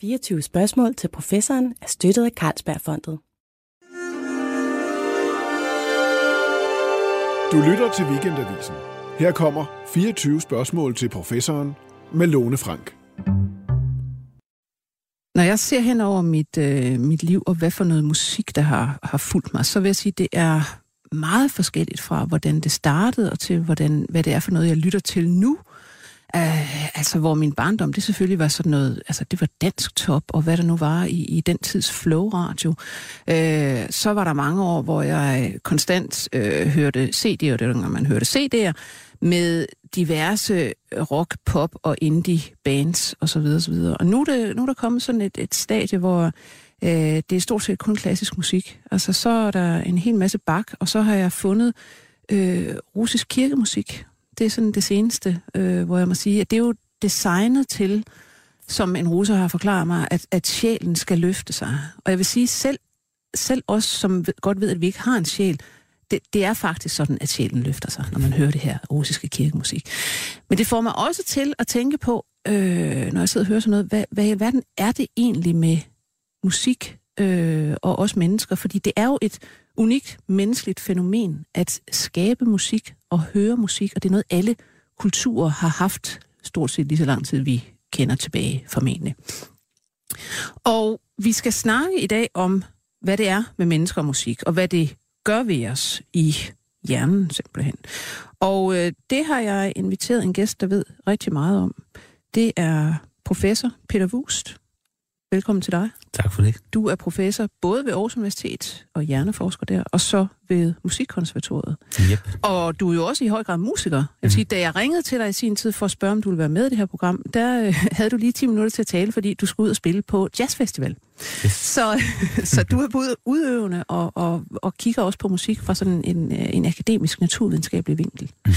24 spørgsmål til professoren er støttet af Carlsbergfondet. Du lytter til Weekendavisen. Her kommer 24 spørgsmål til professoren med Lone Frank. Når jeg ser hen over mit, øh, mit liv, og hvad for noget musik, der har, har fulgt mig, så vil jeg sige, at det er meget forskelligt fra, hvordan det startede, og til hvordan, hvad det er for noget, jeg lytter til nu. Uh, altså, hvor min barndom, det selvfølgelig var sådan noget, altså det var dansk top, og hvad der nu var i, i den tids flow-radio. Uh, så var der mange år, hvor jeg konstant uh, hørte CD'er, det var når man hørte CD'er, med diverse rock, pop og indie bands osv. osv. Og nu er, det, nu er der kommet sådan et, et stadie, hvor øh, det er stort set kun klassisk musik. Altså så er der en hel masse bak, og så har jeg fundet øh, russisk kirkemusik. Det er sådan det seneste, øh, hvor jeg må sige, at det er jo designet til, som en russer har forklaret mig, at, at sjælen skal løfte sig. Og jeg vil sige, selv, selv os, som godt ved, at vi ikke har en sjæl, det, det er faktisk sådan, at sjælen løfter sig, når man hører det her russiske kirkemusik. Men det får mig også til at tænke på, øh, når jeg sidder og hører sådan noget, hvad, hvad i alverden er det egentlig med musik øh, og os mennesker? Fordi det er jo et unikt menneskeligt fænomen at skabe musik og høre musik, og det er noget, alle kulturer har haft stort set lige så lang tid, vi kender tilbage formentlig. Og vi skal snakke i dag om, hvad det er med mennesker og musik, og hvad det gør ved os i hjernen simpelthen. Og øh, det har jeg inviteret en gæst, der ved rigtig meget om. Det er professor Peter Wust. Velkommen til dig. Tak for det. Du er professor både ved Aarhus Universitet og hjerneforsker der, og så ved Musikkonservatoriet. Yep. Og du er jo også i høj grad musiker. Jeg vil sige, da jeg ringede til dig i sin tid for at spørge, om du ville være med i det her program, der øh, havde du lige 10 minutter til at tale, fordi du skulle ud og spille på Jazzfestival. Yes. Så, så du er både udøvende og, og, og kigger også på musik fra sådan en, øh, en akademisk, naturvidenskabelig vinkel. Mm.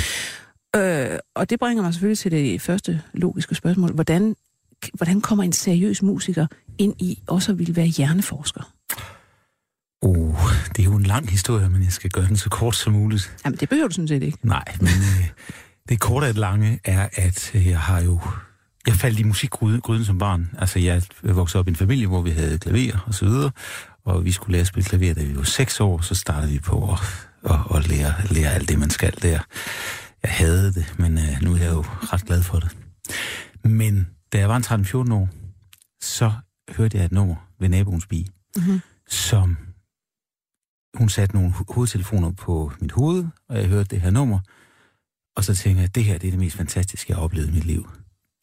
Øh, og det bringer mig selvfølgelig til det første logiske spørgsmål. Hvordan, hvordan kommer en seriøs musiker ind i også at ville være hjerneforsker? Uh, det er jo en lang historie, men jeg skal gøre den så kort som muligt. Jamen, det behøver du sådan set ikke. Nej, men øh, det korte af det lange er, at øh, jeg har jo... Jeg faldt i musikgryden som barn. Altså, jeg voksede op i en familie, hvor vi havde klaver og så videre, og vi skulle lære at spille klaver, da vi var seks år, så startede vi på at, at, at lære, lære alt det, man skal der. Jeg havde det, men øh, nu er jeg jo ret glad for det. Men da jeg var en 13-14 år, så hørte jeg et nummer ved naboens bi, mm-hmm. som hun satte nogle hovedtelefoner på mit hoved, og jeg hørte det her nummer, og så tænkte jeg, det her det er det mest fantastiske, jeg har oplevet i mit liv.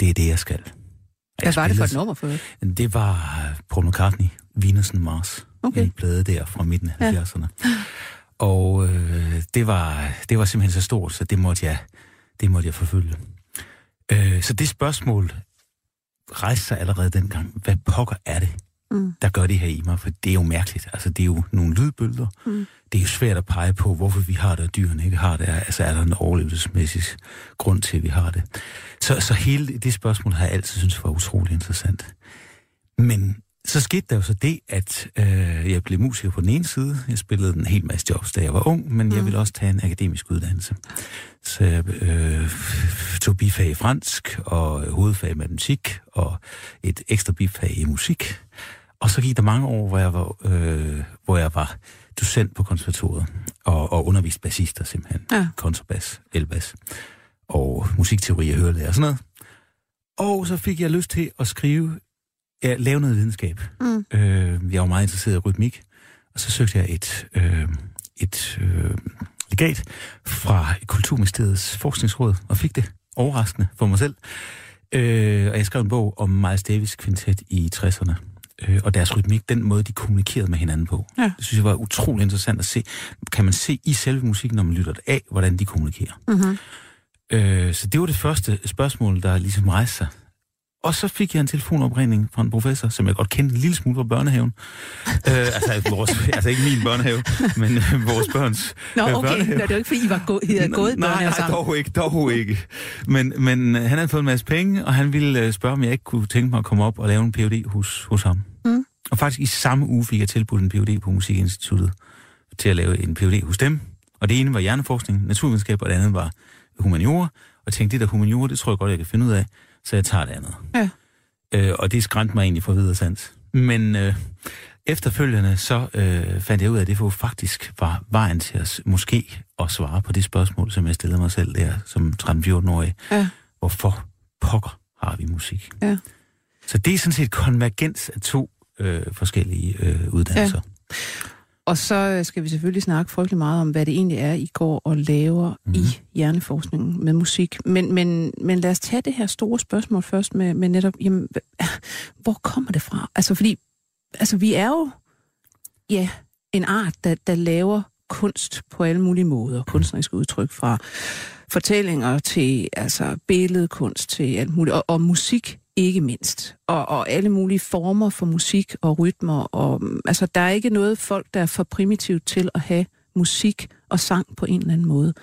Det er det, jeg skal. Hvad var det for et nummer for det? Det var Paul McCartney, Venus and Mars. Okay. En plade der fra midten af Ja. 70'erne. Og øh, det, var, det var simpelthen så stort, så det måtte jeg, det måtte jeg forfølge. Øh, så det spørgsmål rejste sig allerede dengang. Hvad pokker er det, Mm. der gør det her i mig? For det er jo mærkeligt. Altså, det er jo nogle lydbølger. Mm. Det er jo svært at pege på, hvorfor vi har det, og dyrene ikke har det. Altså, er der en overlevelsesmæssig grund til, at vi har det? Så, så hele det spørgsmål har jeg altid synes var utrolig interessant. Men så skete der jo så det, at øh, jeg blev musiker på den ene side. Jeg spillede en hel masse jobs, da jeg var ung, men mm. jeg ville også tage en akademisk uddannelse. Så jeg øh, tog bifag i fransk, og hovedfag i matematik, og et ekstra bifag i musik. Og så gik der mange år, hvor jeg var, øh, hvor jeg var docent på konservatoriet, og, og underviste bassister simpelthen. Ja. Kontrabas, elbas, og musikteori og hørelærer og sådan noget. Og så fik jeg lyst til at skrive, ja, lave noget videnskab. Mm. Øh, jeg var meget interesseret i rytmik, og så søgte jeg et, øh, et øh, legat fra Kulturministeriets forskningsråd, og fik det overraskende for mig selv. Øh, og jeg skrev en bog om Miles Davis kvintet i 60'erne, øh, og deres rytmik, den måde, de kommunikerede med hinanden på. Ja. Det synes jeg var utrolig interessant at se. Kan man se i selve musikken, når man lytter det af, hvordan de kommunikerer. Mm-hmm. Øh, så det var det første spørgsmål, der ligesom rejste sig. Og så fik jeg en telefonopringning fra en professor, som jeg godt kendte en lille smule fra børnehaven. øh, altså, vores, altså ikke min børnehave, men øh, vores børns Nå, øh, okay. børnehave. Nå, det var ikke, fordi I, var gå, I havde gået i nej, børnehave nej, sammen. dog ikke, dog ikke. Men, men øh, han havde fået en masse penge, og han ville øh, spørge, om jeg ikke kunne tænke mig at komme op og lave en PhD hos, hos ham. Mm. Og faktisk i samme uge fik jeg tilbudt en PhD på Musikinstituttet til at lave en PhD hos dem. Og det ene var hjerneforskning, naturvidenskab, og det andet var humaniora. Og jeg tænkte, det der humaniora, det tror jeg godt, jeg kan finde ud af, så jeg tager det andet. Ja. Øh, og det skræmte mig egentlig for videre sans. Men øh, efterfølgende så øh, fandt jeg ud af, at det var faktisk var vejen til at måske at svare på det spørgsmål, som jeg stillede mig selv der som 13-14-årig. Ja. Hvorfor pokker har vi musik? Ja. Så det er sådan set konvergens af to øh, forskellige øh, uddannelser. Ja. Og så øh, skal vi selvfølgelig snakke frygtelig meget om, hvad det egentlig er, I går og laver mm. i hjerneforskningen med musik. Men, men, men lad os tage det her store spørgsmål først med, med netop, jamen, hvor kommer det fra? Altså fordi, altså vi er jo, ja, en art, der, der laver kunst på alle mulige måder. Kunstneriske udtryk fra fortællinger til altså billedkunst til alt muligt. Og, og musik ikke mindst. Og, og alle mulige former for musik og rytmer. Og, altså, der er ikke noget folk, der er for primitivt til at have musik og sang på en eller anden måde.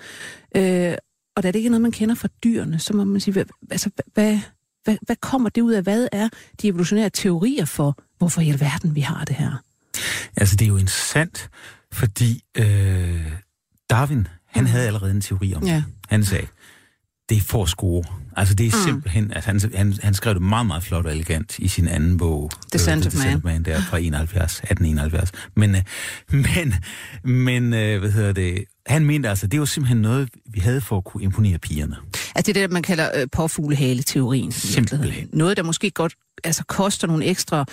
Øh, og da det ikke er noget, man kender fra dyrene, så må man sige, hvad, altså, hvad, hvad, hvad kommer det ud af? Hvad er de evolutionære teorier for, hvorfor i alverden vi har det her? Altså, det er jo interessant, fordi øh, Darwin, han havde allerede en teori om det. Ja. Han sagde, det at score. Altså det er mm. simpelthen, altså han, han, han skrev det meget, meget flot og elegant i sin anden bog. The Descent of Man, der fra 71, 1871. Men, øh, men, men øh, hvad hedder det, han mente altså, det var simpelthen noget, vi havde for at kunne imponere pigerne. Altså det er det, man kalder øh, påfuglehale-teorien. Simpelthen. Noget, der måske godt altså, koster nogle ekstra øh,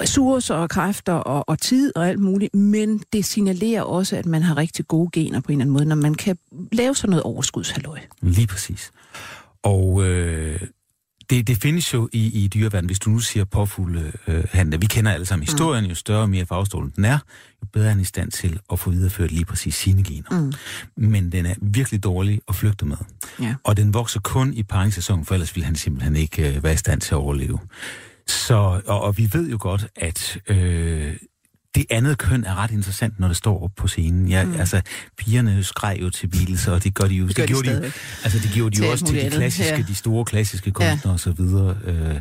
ressourcer og kræfter og, og tid og alt muligt, men det signalerer også, at man har rigtig gode gener på en eller anden måde, når man kan lave sådan noget overskudshalløj. Lige præcis. Og øh, det, det findes jo i, i dyreverdenen, hvis du nu siger påfugle øh, handler. Vi kender alle sammen historien, jo større og mere farvestrålen den er, jo bedre er den i stand til at få videreført lige præcis sine gener. Mm. Men den er virkelig dårlig at flygte med. Ja. Og den vokser kun i paringssæsonen, for ellers ville han simpelthen ikke øh, være i stand til at overleve. Så, og, og vi ved jo godt, at øh, det andet køn er ret interessant, når det står op på scenen. Ja, mm. Altså, pigerne skreg jo til Beatles, og det gør de jo. Det gør de gjorde de, stadigvæk. altså, det gjorde de jo også til de klassiske, ja. de store klassiske kunstnere og så videre. Øh,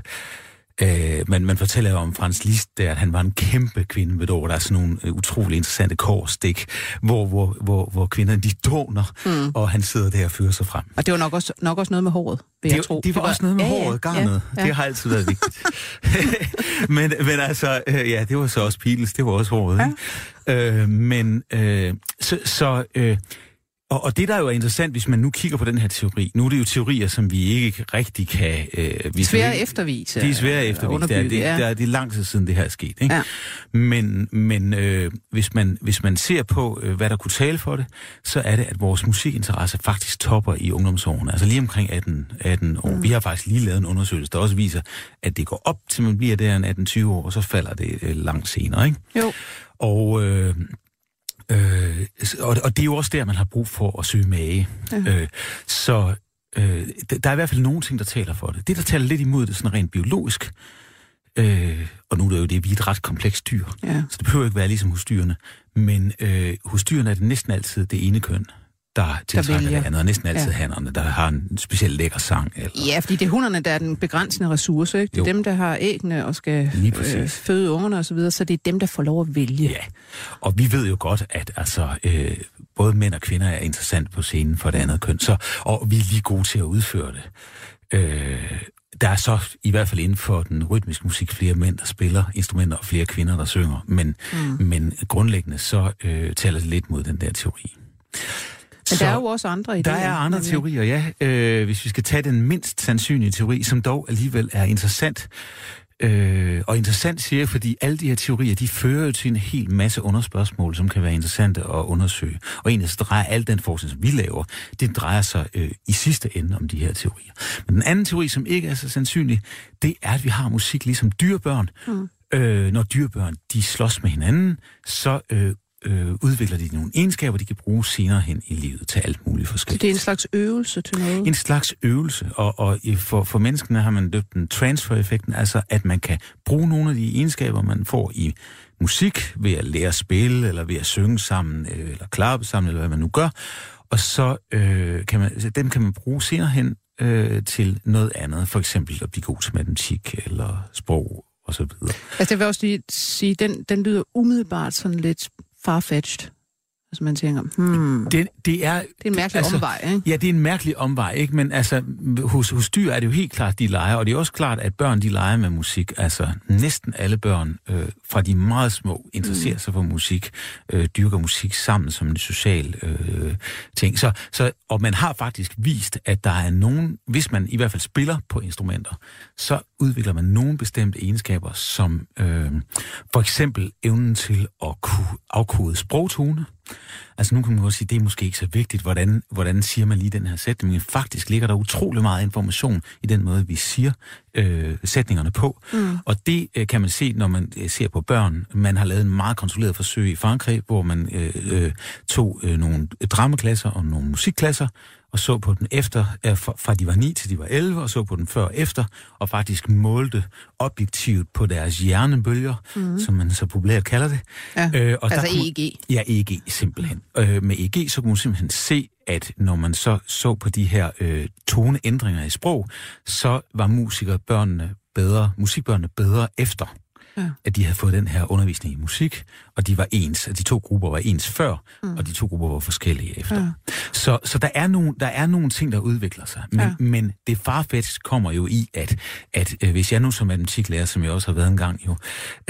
Øh, man, man fortæller jo om Frans Liszt, der, at han var en kæmpe kvinde ved år. Der er sådan nogle øh, utrolig interessante korstik, hvor, hvor, hvor, hvor kvinderne de doner, mm. og han sidder der og fører sig frem. Og det var nok også, nok også noget med håret, vil Det, jeg tro. det var også noget med ja, håret, garnet. Ja, Det ja. har altid været vigtigt. men, men altså, øh, ja, det var så også Beatles, det var også håret. Ja. Øh, men øh, så, så øh, og, og det, der jo er interessant, hvis man nu kigger på den her teori, nu er det jo teorier, som vi ikke rigtig kan... Øh, vi Svære eftervise. De er svære at eftervise. Det er, det, ja. der, det er lang tid siden, det her er sket. Ikke? Ja. Men, men øh, hvis, man, hvis man ser på, øh, hvad der kunne tale for det, så er det, at vores musikinteresse faktisk topper i ungdomsårene. Altså lige omkring 18, 18 år. Mm. Vi har faktisk lige lavet en undersøgelse, der også viser, at det går op til man bliver der en 18-20 år, og så falder det øh, langt senere. Ikke? Jo. Og, øh, øh, og, og det er jo også der, man har brug for at søge mage. Ja. Øh, så øh, der er i hvert fald nogle ting, der taler for det. Det, der taler lidt imod det, sådan rent biologisk, øh, og nu er det jo det, vi er et ret komplekst dyr, Ja. så det behøver ikke være ligesom hos dyrene, men øh, hos dyrene er det næsten altid det ene køn, der tiltrækker vælger. det andet, og næsten altid Ja. hannerne, der har en speciel lækker sang. Eller, Ja, fordi det er hunderne, der er den begrænsende ressource. Ikke? Det er Jo. dem, der har æggene og skal præcis. føde ungerne osv., så, videre, så det er dem, der får lov at vælge. Ja, og vi ved jo godt, at altså, øh, både mænd og kvinder er interessant på scenen for det andet køn, så, og vi er lige gode til at udføre det. Øh, der er så i hvert fald inden for den rytmiske musik flere mænd, der spiller instrumenter, og flere kvinder, der synger, men, mm. men grundlæggende så øh, taler det lidt mod den der teori. Men der er jo også andre idéer. Der er andre teorier, ja. Øh, hvis vi skal tage den mindst sandsynlige teori, som dog alligevel er interessant. Øh, og interessant siger jeg, fordi alle de her teorier, de fører jo til en hel masse underspørgsmål, som kan være interessante at undersøge. Og egentlig så drejer al den forskning, som vi laver, det drejer sig øh, i sidste ende om de her teorier. Men den anden teori, som ikke er så sandsynlig, det er, at vi har musik ligesom dyrebørn. Mm. Øh, når dyrebørn, de slås med hinanden, så øh, øh, udvikler de nogle egenskaber, de kan bruge senere hen i livet til alt muligt Så forskelligt. det er en slags øvelse til noget. En slags øvelse, og, og for, for menneskene har man døbt den transfer-effekten, altså at man kan bruge nogle af de egenskaber, man får i musik, ved at lære at spille, eller ved at synge sammen, øh, eller klappe sammen, eller hvad man nu gør, og så øh, kan man, så dem kan man bruge senere hen øh, til noget andet, for eksempel at blive god til matematik, eller sprog, og så videre. Altså, jeg vil også lige sige, den, den lyder umiddelbart sådan lidt farfetched. Altså man tænker, hmm, Det, det er... det er en mærkelig altså, omvej, ikke? Ja, det er en mærkelig omvej, ikke? Men altså, hos, hos dyr er det jo helt klart, de leger, og det er også klart, at børn, de leger med musik. Altså, næsten alle børn, øh, fra de meget små, interesserer mm. sig for musik, øh, dyrker musik sammen som en social øh, ting. Så, så, og man har faktisk vist, at der er nogen, hvis man i hvert fald spiller på instrumenter, så udvikler man nogle bestemte egenskaber, som øh, for eksempel evnen til at kunne afkode sprogtone. Altså nu kan man godt sige, det er måske ikke så vigtigt, hvordan, hvordan siger man lige den her sætning, men faktisk ligger der utrolig meget information i den måde, vi siger øh, sætningerne på. Mm. Og det øh, kan man se, når man øh, ser på børn. Man har lavet en meget kontrolleret forsøg i Frankrig, hvor man øh, øh, tog øh, nogle dramaklasser og nogle musikklasser, og så på den efter, øh, fra, de var 9 til de var 11, og så på den før og efter, og faktisk målte objektivt på deres hjernebølger, mm. som man så populært kalder det. Ja, øh, og altså der kunne, EEG. Ja, EEG simpelthen. Øh, med EEG så kunne man simpelthen se, at når man så så på de her øh, toneændringer i sprog, så var musikerbørnene bedre, musikbørnene bedre efter Ja. at de havde fået den her undervisning i musik, og de var ens, at de to grupper var ens før, mm. og de to grupper var forskellige efter. Ja. Så, så der, er nogle, der er nogle ting, der udvikler sig. Men, Ja. men det farfetch kommer jo i, at, at øh, hvis jeg nu som matematiklærer, som jeg også har været en gang jo,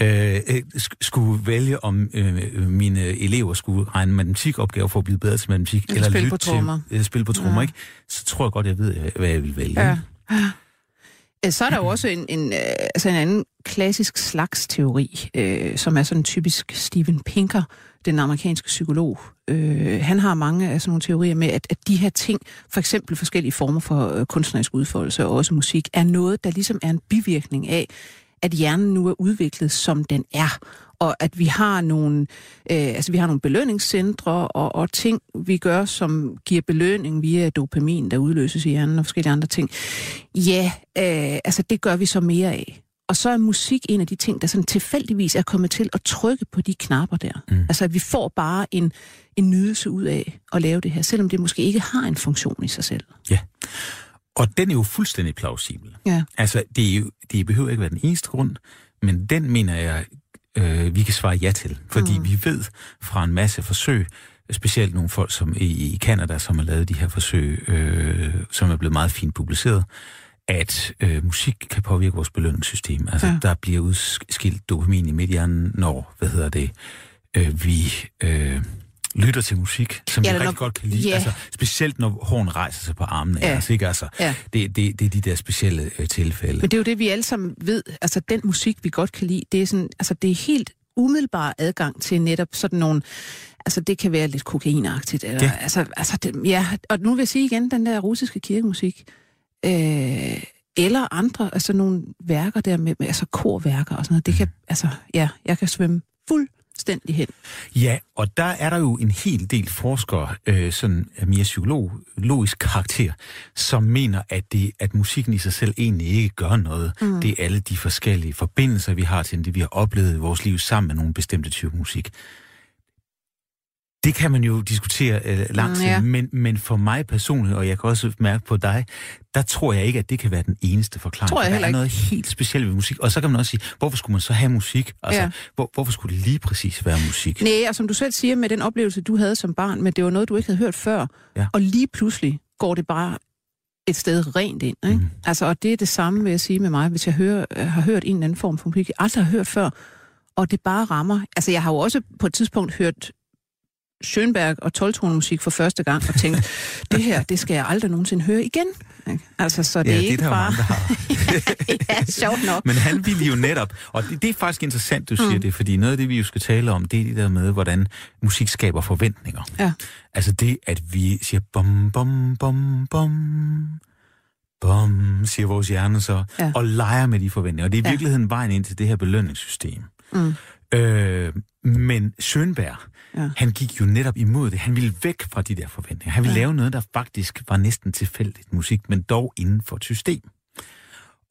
øh, øh, sk- skulle vælge, om øh, mine elever skulle regne matematikopgaver for at blive bedre til matematik, Eller spille på lytte trommer. til, eller spille på trommer, Ja. ikke? så tror jeg godt, jeg ved, øh, hvad jeg vil vælge. Ja. Øh, så er der jo også en, en, øh, altså en anden klassisk slags teori, øh, som er sådan typisk Steven Pinker, den amerikanske psykolog. Øh, han har mange af sådan nogle teorier med, at, at de her ting, for eksempel forskellige former for øh, kunstnerisk udfoldelse og også musik, er noget, der ligesom er en bivirkning af, at hjernen nu er udviklet, som den er. Og at vi har nogle, øh, altså vi har nogle belønningscentre og, og ting, vi gør, som giver belønning via dopamin, der udløses i hjernen og forskellige andre ting. Ja, øh, altså det gør vi så mere af. Og så er musik en af de ting, der sådan tilfældigvis er kommet til at trykke på de knapper der. Mm. Altså at vi får bare en, en nydelse ud af at lave det her, selvom det måske ikke har en funktion i sig selv. Ja. Og den er jo fuldstændig plausibel. Ja. Altså, det, er jo, det behøver ikke være den eneste grund, men den mener jeg, øh, vi kan svare ja til. Fordi mm. vi ved fra en masse forsøg, specielt nogle folk som i, i Canada, som har lavet de her forsøg, øh, som er blevet meget fint publiceret, at øh, musik kan påvirke vores belønningssystem. Altså, Ja. der bliver udskilt dopamin i midthjernen, når, hvad hedder det, øh, vi øh, lytter til musik, som Ja, vi rigtig godt kan lide. ja. Altså, specielt når håren rejser sig på armene. Ja. Ja. Altså, ikke? Altså, Ja. det, det, det er de der specielle øh, tilfælde. Men det er jo det, vi alle sammen ved. Altså den musik, vi godt kan lide, det er, sådan, altså, det er helt umiddelbar adgang til netop sådan nogle... Altså det kan være lidt kokainagtigt. Eller, Ja. altså, altså det, ja, og nu vil jeg sige igen, den der russiske kirkemusik, øh, eller andre, altså nogle værker der med, med altså korværker og sådan noget, det kan, altså, ja, jeg kan svømme fuldstændig hen. Ja, og der er der jo en hel del forskere, øh, sådan af mere psykologisk karakter, som mener, at, det, at musikken i sig selv egentlig ikke gør noget. Mm. Det er alle de forskellige forbindelser, vi har til det, vi har oplevet i vores liv sammen med nogle bestemte typer musik. Det kan man jo diskutere øh, lang tid, Mm, ja. men, men for mig personligt, og jeg kan også mærke på dig, der tror jeg ikke, at det kan være den eneste forklaring. Tror jeg der er ikke. noget helt specielt ved musik. Og så kan man også sige, hvorfor skulle man så have musik? Altså, ja. hvor, hvorfor skulle det lige præcis være musik? Nej, og som du selv siger, med den oplevelse, du havde som barn, men det var noget, du ikke havde hørt før, Ja. og lige pludselig går det bare et sted rent ind. Ikke? Mm. Altså, og det er det samme, vil jeg sige med mig, hvis jeg hører, øh, har hørt en eller anden form for musik, jeg aldrig har hørt før, og det bare rammer. Altså, jeg har jo også på et tidspunkt hørt Schönberg og 12 musik for første gang, og tænkt, det her, det skal jeg aldrig nogensinde høre igen. Ikke? Altså, så det Ja, er det ikke jo bare... har. ja, sjovt nok. Men han ville jo netop, og det, det er faktisk interessant, du siger det, fordi noget af det, vi jo skal tale om, det er det der med, hvordan musik skaber forventninger. Ja. Altså det, at vi siger bom, bom, bom, bom, bom, siger vores hjerne så, Ja. ja. og leger med de forventninger. Og det er i Ja. virkeligheden vejen ind til det her belønningssystem. Mm. Øh, men Schönberg, Ja. han gik jo netop imod det. Han ville væk fra de der forventninger. Han ville ja. lave noget, der faktisk var næsten tilfældigt musik, men dog inden for et system.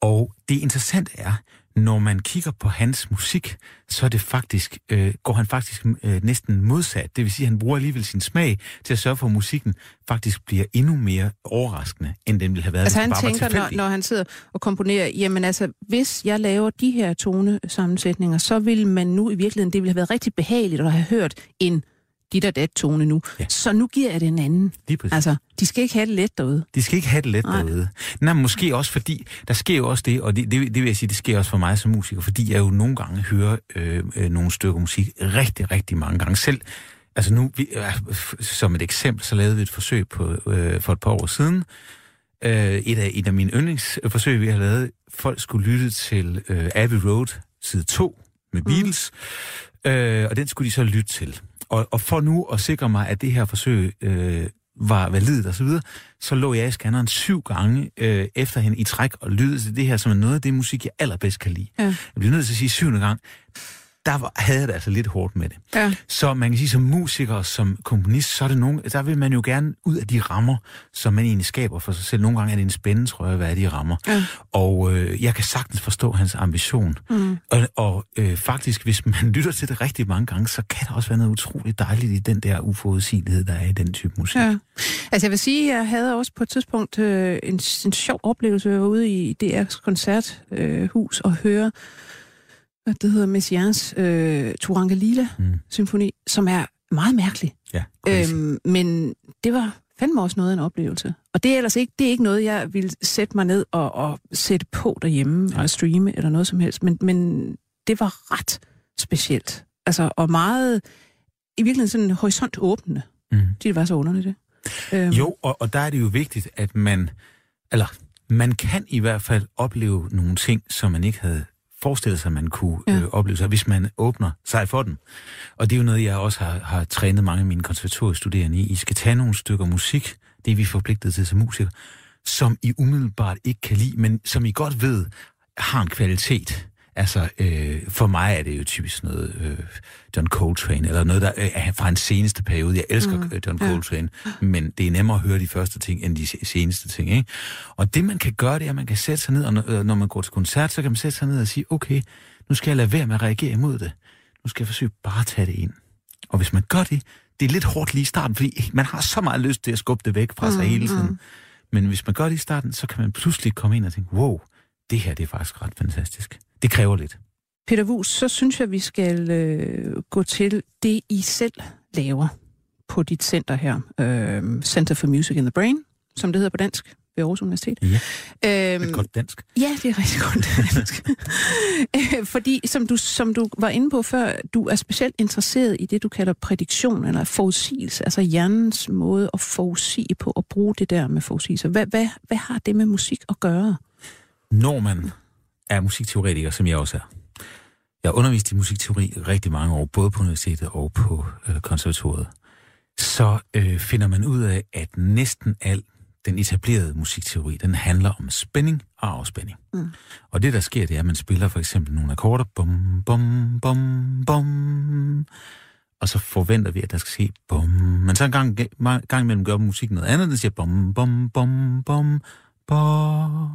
Og det interessante er, når man kigger på hans musik, så er det faktisk, øh, går han faktisk øh, næsten modsat. Det vil sige, at han bruger alligevel sin smag til at sørge for, at musikken faktisk bliver endnu mere overraskende, end den ville have været, Altså hvis han bare var tænker, når, tilfældigt. når han sidder og komponerer, jamen altså, hvis jeg laver de her tonesammensætninger, så vil man nu i virkeligheden, det ville have været rigtig behageligt at have hørt en dit og dat tone nu. Ja. Så nu giver jeg det en anden. Lige præcis. Altså, de skal ikke have det let derude. De skal ikke have det let Nej. Derude. Nej, måske også fordi, der sker jo også det, og det, det, det vil jeg sige, det sker også for mig som musiker, fordi jeg jo nogle gange hører øh, øh, nogle stykker musik rigtig, rigtig mange gange selv. Altså nu, vi, øh, som et eksempel, så lavede vi et forsøg på, øh, for et par år siden. Øh, et, af, et af mine yndlingsforsøg, vi har lavet, folk skulle lytte til øh, Abbey Road, side 2, med Beatles, mm. øh, og den skulle de så lytte til. Og, og for nu at sikre mig, at det her forsøg øh, var validt og så videre, så lå jeg i scanneren syv gange øh, efter hende i træk og lyttede til det her, som er noget af det musik, jeg allerbedst kan lide. Ja. Jeg bliver nødt til at sige syvende gang, der var, havde jeg det altså lidt hårdt med det. Ja. Så man kan sige, som musiker, som komponist, så er det nogen, der vil man jo gerne ud af de rammer, som man egentlig skaber for sig selv. Nogle gange er det en spændende, tror jeg, hvad er de rammer. Ja. Og øh, jeg kan sagtens forstå hans ambition. Mm. Og, og øh, faktisk, hvis man lytter til det rigtig mange gange, så kan der også være noget utroligt dejligt i den der uforudsigelighed, der er i den type musik. Ja. Altså jeg vil sige, jeg havde også på et tidspunkt øh, en, en sjov oplevelse ude i DR's koncerthus øh, hus og høre, det hedder, Messiaens øh, Turangalila Mm. symfoni, som er meget mærkelig. Ja, crazy. Øhm, men det var fandme også noget af en oplevelse. Og det er ellers ikke, det er ikke noget, jeg vil sætte mig ned og, og sætte på derhjemme, Nej. eller streame, eller noget som helst. Men, men det var ret specielt. Altså, og meget, i virkeligheden sådan horisont åbnende. Mm. Det var så underligt, det. Øhm, Jo, og, og der er det jo vigtigt, at man, eller man kan i hvert fald opleve nogle ting, som man ikke havde forestillet sig, man kunne Ja. ja. øh, opleve sig, hvis man åbner sig for dem. Og det er jo noget, jeg også har, har trænet mange af mine konservatoriestuderende i. I skal tage nogle stykker musik, det er vi forpligtet til som musikere, som I umiddelbart ikke kan lide, men som I godt ved har en kvalitet. Altså, øh, for mig er det jo typisk noget øh, John Coltrane, eller noget, der øh, fra en seneste periode. Jeg elsker mm, John ja. Coltrane, men det er nemmere at høre de første ting, end de se- seneste ting. Ikke? Og det, man kan gøre, det er, at man kan sætte sig ned, og når, øh, når man går til koncert, så kan man sætte sig ned og sige, okay, nu skal jeg lade være med at reagere imod det. Nu skal jeg forsøge bare at tage det ind. Og hvis man gør det, det er lidt hårdt lige i starten, fordi man har så meget lyst til at skubbe det væk fra sig hele tiden. Men hvis man gør det i starten, så kan man pludselig komme ind og tænke, wow, det her det er faktisk ret fantastisk. Det kræver lidt. Peter Wus, så synes jeg, vi skal øh, gå til det, I selv laver på dit center her. Øh, Center for Music in the Brain, som det hedder på dansk ved Aarhus Universitet. Ja, Øhm, et godt dansk. Ja, det er rigtig godt dansk. Øh, Fordi, som du, som du var inde på før, du er specielt interesseret i det, du kalder prædiktion, eller forudsigelse, altså hjernens måde at forudsige på, at bruge det der med forudsigelse. Hvad, hvad, hvad har det med musik at gøre? Når man er musikteoretiker, som jeg også er. Jeg har undervist i musikteori rigtig mange år, både på universitetet og på øh, konservatoriet. Så øh, finder man ud af, at næsten al den etablerede musikteori, den handler om spænding og afspænding. Mm. Og det, der sker, det er, at man spiller for eksempel nogle akkorder, bum, bum, bum, bum, og så forventer vi, at der skal ske bum. Men så en gang, gang imellem gør musikken noget andet, den siger bum, bum, bum, bum, bum,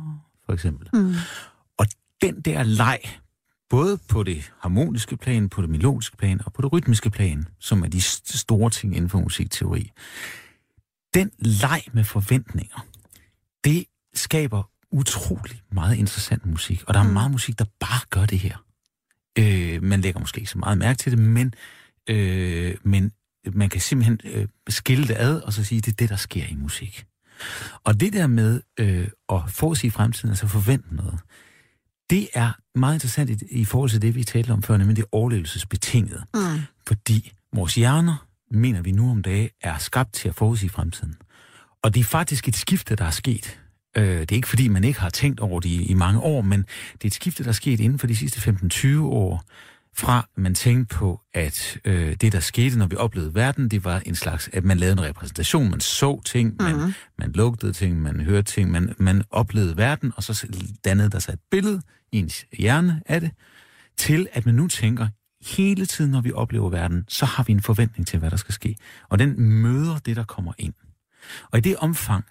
for eksempel. Mm. Den der leg, både på det harmoniske plan, på det melodiske plan og på det rytmiske plan, som er de st- store ting inden for musikteori, den leg med forventninger, det skaber utrolig meget interessant musik. Og der er Mm. meget musik, der bare gør det her. Øh, man lægger måske ikke så meget mærke til det, men, øh, men man kan simpelthen øh, skille det ad, og så sige, det er det, der sker i musik. Og det der med øh, at forudsige fremtiden, altså forvente noget, det er meget interessant i, i forhold til det, vi talte om før, nemlig det overlevelsesbetingede. Mm. Fordi vores hjerner, mener vi nu om dage, er skabt til at forudsige fremtiden. Og det er faktisk et skifte, der er sket. Øh, det er ikke fordi, man ikke har tænkt over det i, i mange år, men det er et skifte, der er sket inden for de sidste 15-20 år, fra man tænkte på, at øh, det, der skete, når vi oplevede verden, det var en slags, at man lavede en repræsentation, man så ting, man, Mhm. man lugtede ting, man hørte ting, man, man oplevede verden, og så dannede der sig et billede i ens hjerne af det, til at man nu tænker, hele tiden, når vi oplever verden, så har vi en forventning til, hvad der skal ske. Og den møder det, der kommer ind. Og i det omfang,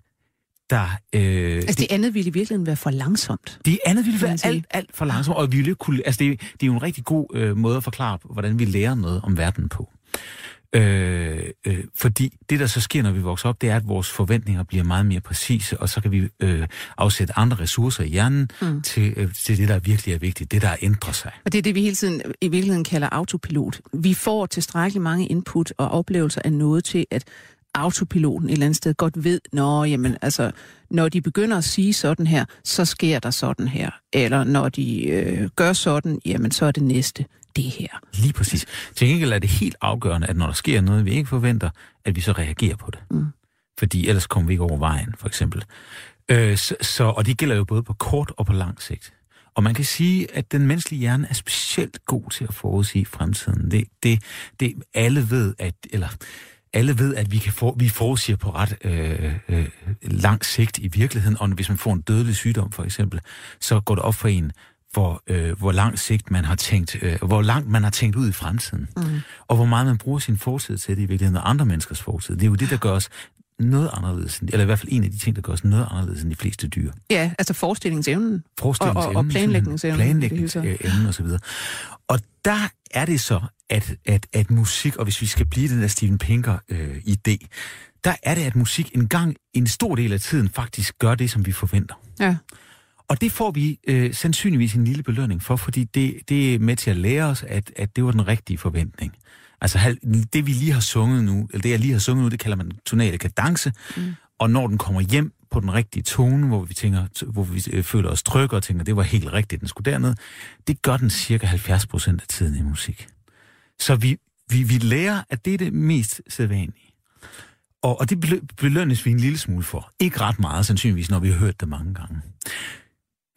der... Øh, Altså det andet ville i virkeligheden være for langsomt. det andet ville være alt, alt for langsomt, og vi ville kunne... Altså, det, det er jo en rigtig god øh, måde at forklare, hvordan vi lærer noget om verden på. Øh, øh, fordi det, der så sker, når vi vokser op, det er, at vores forventninger bliver meget mere præcise, og så kan vi øh, afsætte andre ressourcer i hjernen mm. til, øh, til det, der virkelig er vigtigt, det, der ændrer sig. Og det er det, vi hele tiden i virkeligheden kalder autopilot. Vi får tilstrækkeligt mange input og oplevelser af noget til, at autopiloten et eller andet sted godt ved, nå, jamen, altså, når de begynder at sige sådan her, så sker der sådan her. Eller når de øh, gør sådan, jamen, så er det næste det her. Lige præcis. Til gengæld er det helt afgørende, at når der sker noget, vi ikke forventer, at vi så reagerer på det. Mm. Fordi ellers kommer vi ikke over vejen, for eksempel. Øh, så, så, og det gælder jo både på kort og på lang sigt. Og man kan sige, at den menneskelige hjerne er specielt god til at forudsige fremtiden. Det, det, det alle ved, at, eller alle ved, at vi, kan få, vi forudsiger på ret øh, øh, lang sigt i virkeligheden, og hvis man får en dødelig sygdom for eksempel, så går det op for en, hvor, øh, hvor lang sigt man har tænkt, øh, hvor langt man har tænkt ud i fremtiden, mm. og hvor meget man bruger sin fortid til det i virkeligheden, og andre menneskers fortid. Det er jo det, der gør os noget anderledes, eller i hvert fald en af de ting, der gør os noget anderledes end de fleste dyr. Ja, altså forestillingsevnen. Forestillingsevnen. Og, og, og planlægningsevnen. Planlægningsevnen og så videre. Og der er det så, at, at, at musik, og hvis vi skal blive den der Steven Pinker-idé, øh, der er det, at musik en gang, en stor del af tiden faktisk gør det, som vi forventer. Ja. Og det får vi øh, sandsynligvis en lille belønning for, fordi det, det er med til at lære os, at, at det var den rigtige forventning. Altså det, vi lige har sunget nu, eller det, jeg lige har sunget nu, det kalder man tonale kadence. Mm. Og når den kommer hjem på den rigtige tone, hvor vi tænker, hvor vi øh, føler os trygge og tænker, det var helt rigtigt, den skulle derned, det gør den cirka 70 procent af tiden i musik. Så vi, vi, vi lærer, at det er det mest sædvanlige. Og, og det belønnes vi en lille smule for. Ikke ret meget, sandsynligvis, når vi har hørt det mange gange.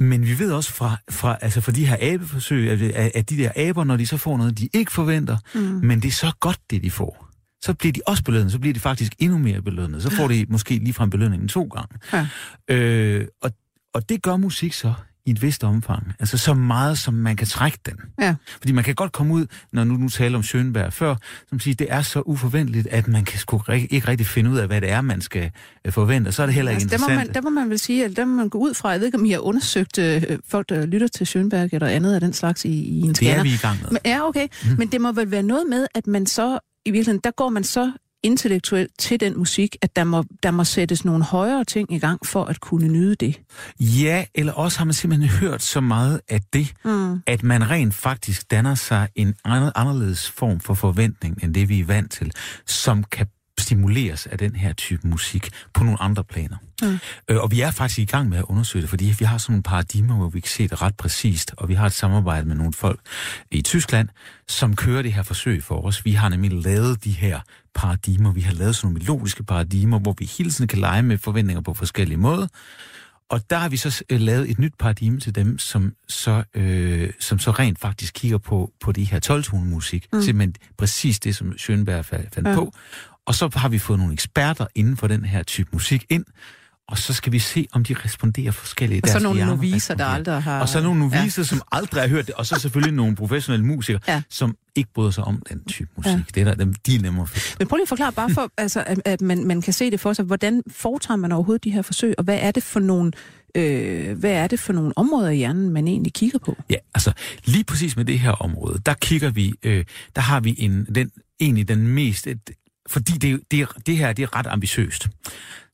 Men vi ved også fra, fra, altså fra de her abeforsøg, at, at de der aber, når de så får noget, de ikke forventer, mm. men det er så godt, det de får, så bliver de også belønnet, så bliver de faktisk endnu mere belønnet. Så får de måske lige fra belønningen to gange. Ja. Øh, og, og det gør musik så i et vist omfang. Altså så meget, som man kan trække den. Ja. Fordi man kan godt komme ud, når nu, nu taler om Schönberg før, som siger, det er så uforventeligt, at man kan sgu ikke rigtig finde ud af, hvad det er, man skal øh, forvente. Så er det heller ikke altså, interessant. Der må, man, der må man vel sige, at der må man gå ud fra, jeg ved ikke, om I har undersøgt øh, folk, der lytter til Schönberg eller andet af den slags i, i en scanner. Det er vi i gang med. Men, ja, okay. Mm. Men det må vel være noget med, at man så, i virkeligheden, der går man så intellektuelt til den musik, at der må, der må sættes nogle højere ting i gang for at kunne nyde det? Ja, eller også har man simpelthen hørt så meget af det, mm. at man rent faktisk danner sig en anderledes form for forventning, end det vi er vant til, som kan stimuleres af den her type musik på nogle andre planer. Mm. Øh, og vi er faktisk i gang med at undersøge det, fordi vi har sådan nogle paradigmer, hvor vi kan se det ret præcist, og vi har et samarbejde med nogle folk i Tyskland, som kører det her forsøg for os. Vi har nemlig lavet de her paradigmer, vi har lavet sådan nogle melodiske paradigmer, hvor vi hele tiden kan lege med forventninger på forskellige måder, og der har vi så øh, lavet et nyt paradigme til dem, som så, øh, som så rent faktisk kigger på, på de her 12 musik. Mm. Simpelthen præcis det, som Schönberg fandt ja. på. Og så har vi fået nogle eksperter inden for den her type musik ind, og så skal vi se, om de responderer forskelligt. Og så nogle noviser, der aldrig har... Og så nogle noviser, ja. som aldrig har hørt det, og så selvfølgelig nogle professionelle musikere, ja. som ikke bryder sig om den type musik. Ja. Det er der, de er nemmere for. Men prøv lige at forklare bare for, altså, at, at man, man kan se det for sig. Hvordan foretager man overhovedet de her forsøg, og hvad er det for nogle øh, hvad er det for nogle områder i hjernen, man egentlig kigger på? Ja, altså lige præcis med det her område, der kigger vi, øh, der har vi en, den, egentlig den mest, fordi det, det, det her det er ret ambitiøst.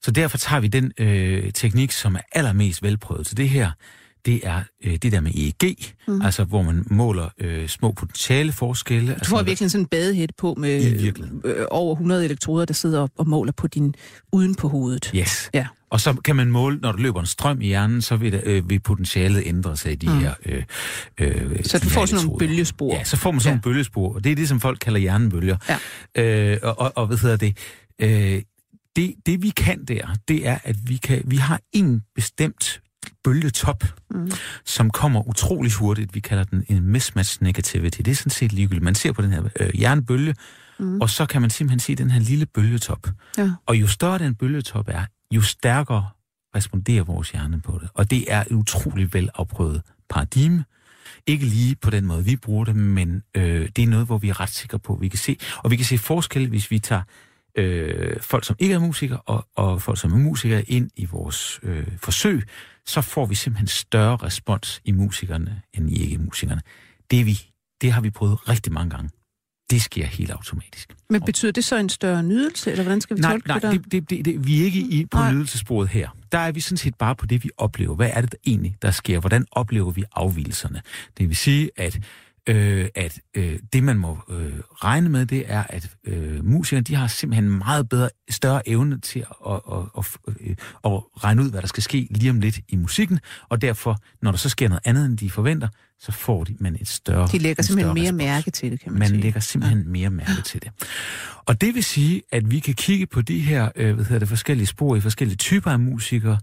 Så derfor tager vi den øh, teknik, som er allermest velprøvet. Så det her, det er øh, det der med EEG, mm. altså hvor man måler øh, små potentiale forskelle. Du altså, får virkelig sådan en badehæt på med øh, over 100 elektroder, der sidder op og måler på din uden på hovedet. Yes. Ja. Og så kan man måle, når der løber en strøm i hjernen, så vil, der, øh, vil potentialet ændre sig i de mm. her øh, øh, Så du får sådan nogle bølgespor? Ja, så får man sådan ja. nogle bølgespor, og det er det, som folk kalder hjernebølger. Ja. Øh, og, og, og hvad hedder det? Øh, det, det vi kan der, det er, at vi, kan, vi har en bestemt bølgetop, mm. som kommer utrolig hurtigt. Vi kalder den en mismatch negativity. Det er sådan set ligegyldigt. Man ser på den her øh, jernbølge, mm. og så kan man simpelthen se den her lille bølgetop. Ja. Og jo større den bølgetop er, jo stærkere responderer vores hjerne på det. Og det er et utrolig velafprøvet paradigme. Ikke lige på den måde, vi bruger det, men øh, det er noget, hvor vi er ret sikre på, at vi kan se. Og vi kan se forskel, hvis vi tager øh, folk, som ikke er musikere, og, og folk, som er musikere, ind i vores øh, forsøg, så får vi simpelthen større respons i musikerne, end i ikke-musikerne. Det, er vi, det har vi prøvet rigtig mange gange. det sker helt automatisk. Men betyder det så en større nydelse, eller hvordan skal vi nej, tolke nej, det der? det, det, det, det, vi er ikke i, på Nej. nydelsessporet her. Der er vi sådan set bare på det, vi oplever. Hvad er det der egentlig, der sker? Hvordan oplever vi afvielserne? Det vil sige, at øh, at øh, det, man må øh, regne med, det er, at øh, musikerne, de har simpelthen meget bedre, større evne til at, at, at, at, øh, at regne ud, hvad der skal ske lige om lidt i musikken, og derfor, når der så sker noget andet, end de forventer, så får de man et større De lægger en simpelthen mere respons. mærke til det, kan man, Man sige. lægger simpelthen ja. mere mærke til det. Og det vil sige, at vi kan kigge på de her øh, hvad hedder det, forskellige spor i forskellige typer af musikere,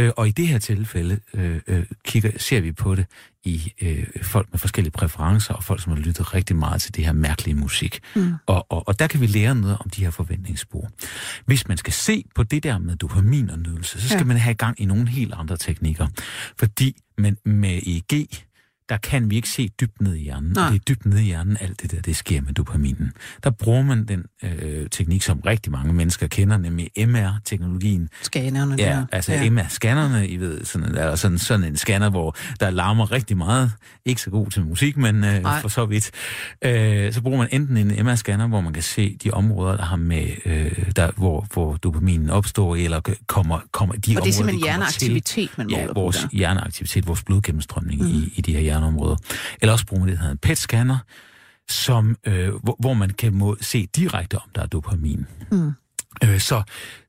øh, og i det her tilfælde øh, øh, kigger, ser vi på det i øh, folk med forskellige præferencer, og folk, som har lyttet rigtig meget til det her mærkelige musik. Mm. Og, og, og der kan vi lære noget om de her forventningsspor. Hvis man skal se på det der med dopamin og nydelse, så skal Ja. man have gang i nogle helt andre teknikker. Fordi man, med EEG, der kan vi ikke se dybt ned i hjernen. Nej. Og det er dybt ned i hjernen, alt det der, det sker med dopaminen. Der bruger man den øh, teknik, som rigtig mange mennesker kender, nemlig MR-teknologien. Scannerne Ja, der. altså ja. MR-scannerne, I ved, sådan, der er sådan, sådan en scanner, hvor der larmer rigtig meget. Ikke så god til musik, men øh, Nej. for så vidt. Øh, så bruger man enten en MR-scanner, hvor man kan se de områder, der har med, øh, der, hvor, hvor dopaminen opstår, eller kommer, kommer de Og det er områder, simpelthen kommer til. hjerneaktivitet, man måler Ja, på vores der. hjerneaktivitet, vores blodgennemstrømning mm. i, i de her hjerneområder. Eller også bruger man det, der hedder en PET-scanner, som, øh, hvor, hvor man kan må se direkte, om der er dopamin. Mm. Øh, så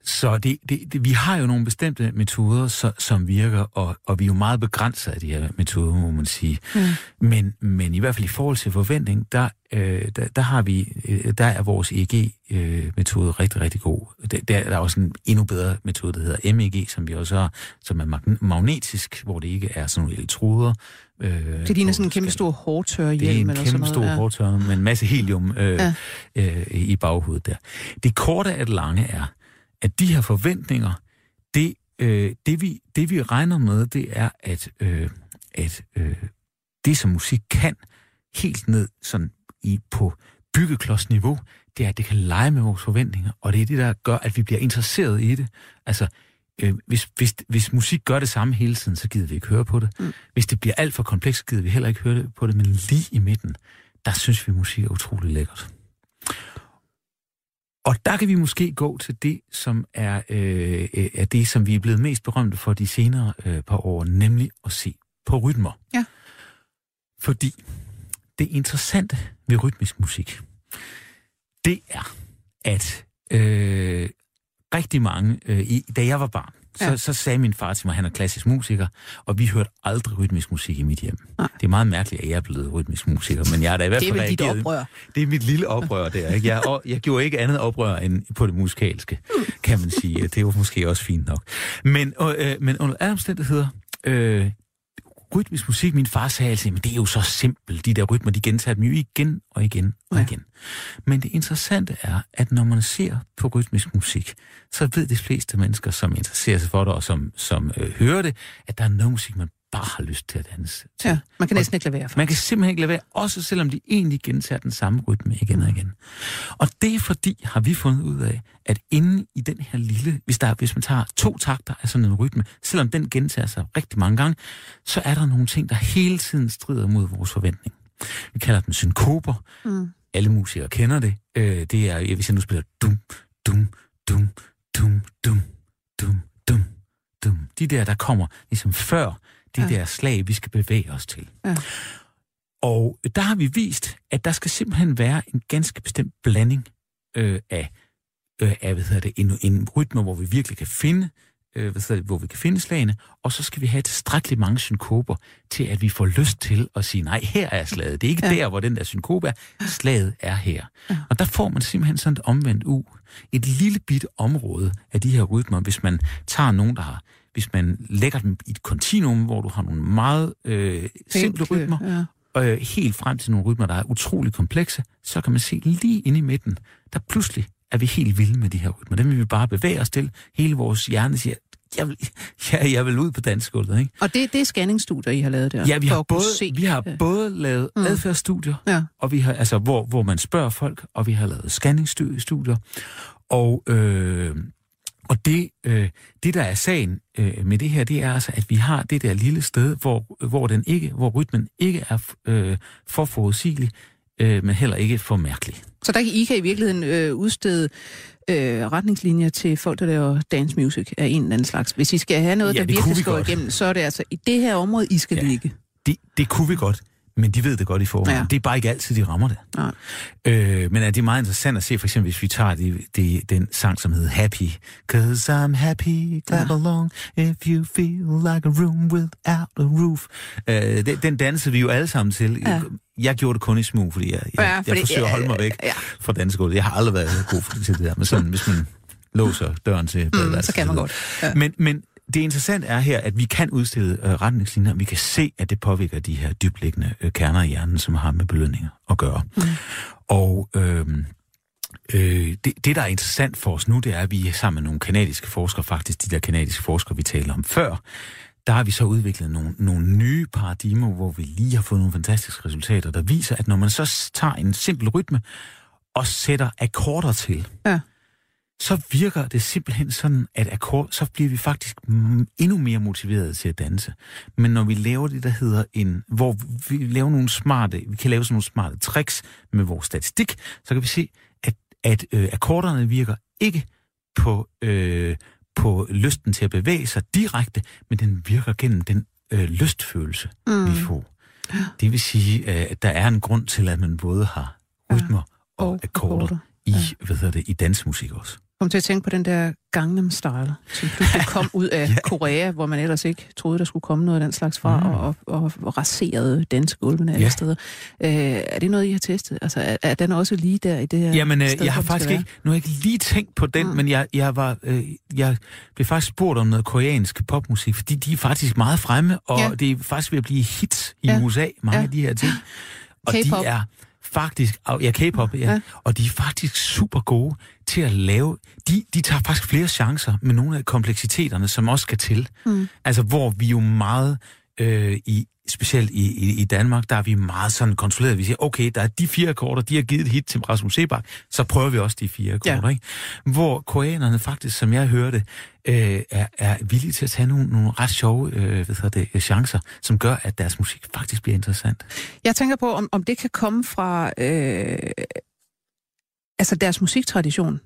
så det, det, det, vi har jo nogle bestemte metoder, så, som virker, og, og vi er jo meget begrænset af de her metoder, må man sige. Mm. Men, men i hvert fald i forhold til forventning, der, øh, der, der, har vi, øh, der er vores EEG-metode rigtig, rigtig god. Der, der er også en endnu bedre metode, der hedder MEG, som vi også har, som er mag- magnetisk, hvor det ikke er sådan nogle elektroder. Øh, Det ligner sådan en kæmpe stor hårdtørre det er hjelm en eller sådan kæmpe stor ja. hårdtørner med en masse helium øh, ja. øh, i baghovedet der. Det korte af det lange er, at de her forventninger, det, øh, det, vi, det vi regner med, det er, at, øh, at øh, det som musik kan, helt ned sådan i, på byggeklodsniveau, det er, at det kan lege med vores forventninger, og det er det, der gør, at vi bliver interesseret i det. Altså, øh, hvis, hvis, hvis musik gør det samme hele tiden, så gider vi ikke høre på det. Mm. Hvis det bliver alt for komplekst, gider vi heller ikke høre det på det, men lige i midten, der synes vi, musik er utrolig lækkert. Og der kan vi måske gå til det, som er, øh, øh, er det, som vi er blevet mest berømte for de senere øh, par år, nemlig at se på rytmer. Ja. Fordi det interessante ved rytmisk musik, det er, at øh, rigtig mange, øh, i, da jeg var barn, så, Ja. så sagde min far til mig, at han er klassisk musiker, og vi hørte aldrig rytmisk musik i mit hjem. Nej. Det er meget mærkeligt, at jeg er blevet rytmisk musiker, men jeg er da i hvert Det er fald vel dit oprør. det er mit lille oprør der. Ikke? Jeg, og jeg gjorde ikke andet oprør end på det musikalske, kan man sige. Det var måske også fint nok. Men, øh, men under alle omstændigheder, øh, rytmisk musik, min far sagde altid, men det er jo så simpelt, de der rytmer, de gentager dem jo igen og igen og Ja. igen. Men det interessante er, at når man ser på rytmisk musik, så ved de fleste mennesker, som interesserer sig for det, og som, som øh, hører det, at der er noget musik, man bare har lyst til at danse til. Ja, man kan næsten ikke lade være. Man kan simpelthen ikke lade være, også selvom de egentlig gentager den samme rytme igen og igen. Og det er fordi, har vi fundet ud af, at inde i den her lille, hvis, der, hvis man tager to takter af sådan en rytme, selvom den gentager sig rigtig mange gange, så er der nogle ting, der hele tiden strider mod vores forventning. Vi kalder dem synkoper. Mm. Alle musikere kender det. Øh, det er, hvis jeg nu spiller dum, dum, dum, dum, dum, dum, dum, dum. De der, der kommer ligesom før det Ja. der slag, vi skal bevæge os til. Ja. Og der har vi vist, at der skal simpelthen være en ganske bestemt blanding øh, af, øh, af hvad hedder det, en, en rytme, hvor vi virkelig kan finde øh, hvad hedder det, hvor vi kan finde slagene, og så skal vi have tilstrækkeligt mange synkoper til, at vi får lyst til at sige, nej, her er slaget. Det er ikke Ja. der, hvor den der synkope er. Slaget er her. Ja. Og der får man simpelthen sådan et omvendt u. Et lille bitte område af de her rytmer, hvis man tager nogen, der har hvis man lægger dem i et kontinuum, hvor du har nogle meget øh, simple Enkle, rytmer, ja. og øh, helt frem til nogle rytmer, der er utrolig komplekse, så kan man se lige inde i midten, der pludselig er vi helt vilde med de her rytmer. Dem vil vi bare bevæge os til. Hele vores hjerne siger, jeg vil, ja, jeg vil ud på dansegulvet, ikke? Og det, det er scanningsstudier, I har lavet der? Ja, vi har både, se, vi har øh, både lavet mm. adfærdsstudier, Ja. og vi har, altså, hvor, hvor man spørger folk, og vi har lavet scanningsstudier. Og, øh, og det, øh, det, der er sagen øh, med det her, det er altså, at vi har det der lille sted, hvor, hvor, den ikke, hvor rytmen ikke er øh, for forudsigelig, øh, men heller ikke for mærkelig. Så der kan I kan i virkeligheden øh, udstede øh, retningslinjer til folk, der laver dance music af en eller anden slags. Hvis I skal have noget, Ja, der virkelig vi godt. igennem, så er det altså i det her område, I skal Ja. ligge. Det, det kunne vi godt, men de ved det godt i forvejen. Ja. Det er bare ikke altid, de rammer det. Nej. Øh, men er det er meget interessant at se, for eksempel hvis vi tager det, det, den sang, som hedder Happy. Cause I'm happy, clap Ja. along, if you feel like a room without a roof. Øh, den, den dansede vi jo alle sammen til. Ja. Jeg gjorde det kun i smug, fordi jeg, jeg, Ja, fordi- jeg forsøger at holde mig væk ja. fra dansegulvet. Jeg har aldrig været god til det der, men sådan, hvis man låser døren til Mm, så kan man godt. Ja. Men, men det interessante er her, at vi kan udstille øh, retningslinjer, og vi kan se, at det påvirker de her dybliggende øh, kerner i hjernen, som har med belønninger at gøre. Mm. Og øh, øh, det, det, der er interessant for os nu, det er, at vi sammen med nogle kanadiske forskere, faktisk de der kanadiske forskere, vi talte om før, der har vi så udviklet nogle, nogle nye paradigmer, hvor vi lige har fået nogle fantastiske resultater, der viser, at når man så tager en simpel rytme og sætter akkorder til, Ja. Så virker det simpelthen sådan, at akkord, så bliver vi faktisk endnu mere motiveret til at danse. Men når vi laver det, der hedder en, hvor vi laver nogle smarte, vi kan lave sådan nogle smarte tricks med vores statistik, så kan vi se, at, at øh, akkorderne virker ikke på, øh, på lysten til at bevæge sig direkte, men den virker gennem den øh, lystfølelse, mm. vi får. Det vil sige, øh, at der er en grund til, at man både har rytmer og, Og og akkorder, akkorder. i, hvad hedder det, i dansmusik også. Kom til at tænke på den der Gangnam Style, som pludselig kom ud af Korea, hvor man ellers ikke troede, der skulle komme noget af den slags fra, mm. og, og, og raserede dansegulvene alle Ja. steder. Øh, er det noget, I har testet? Altså, er, er den også lige der i det her Jamen, øh, sted, jeg har faktisk ikke, nu har jeg ikke lige tænkt på den, Mm. men jeg, jeg, var, øh, jeg blev faktisk spurgt om noget koreansk popmusik, fordi de er faktisk meget fremme, og Ja. ja. det er faktisk ved at blive hits i Ja. USA, mange Ja. ja. af de her ting. Og K-pop. de er faktisk, ja, K-pop, ja, Ja. ja, og de er faktisk super gode til at lave, de, de tager faktisk flere chancer med nogle af kompleksiteterne, som også skal til. Mm. Altså, hvor vi jo meget øh, i specielt i, i, i Danmark, der er vi meget sådan kontrolleret. Vi siger, okay, der er de fire akkorder, de har givet et hit til Rasmus Sebak, så prøver vi også de fire akkorder, Ja. ikke? Hvor koreanerne faktisk, som jeg hørte, øh, er, er villige til at tage nogle, nogle ret sjove øh, hvad det, chancer, som gør, at deres musik faktisk bliver interessant. Jeg tænker på, om, om det kan komme fra øh, altså deres musiktradition,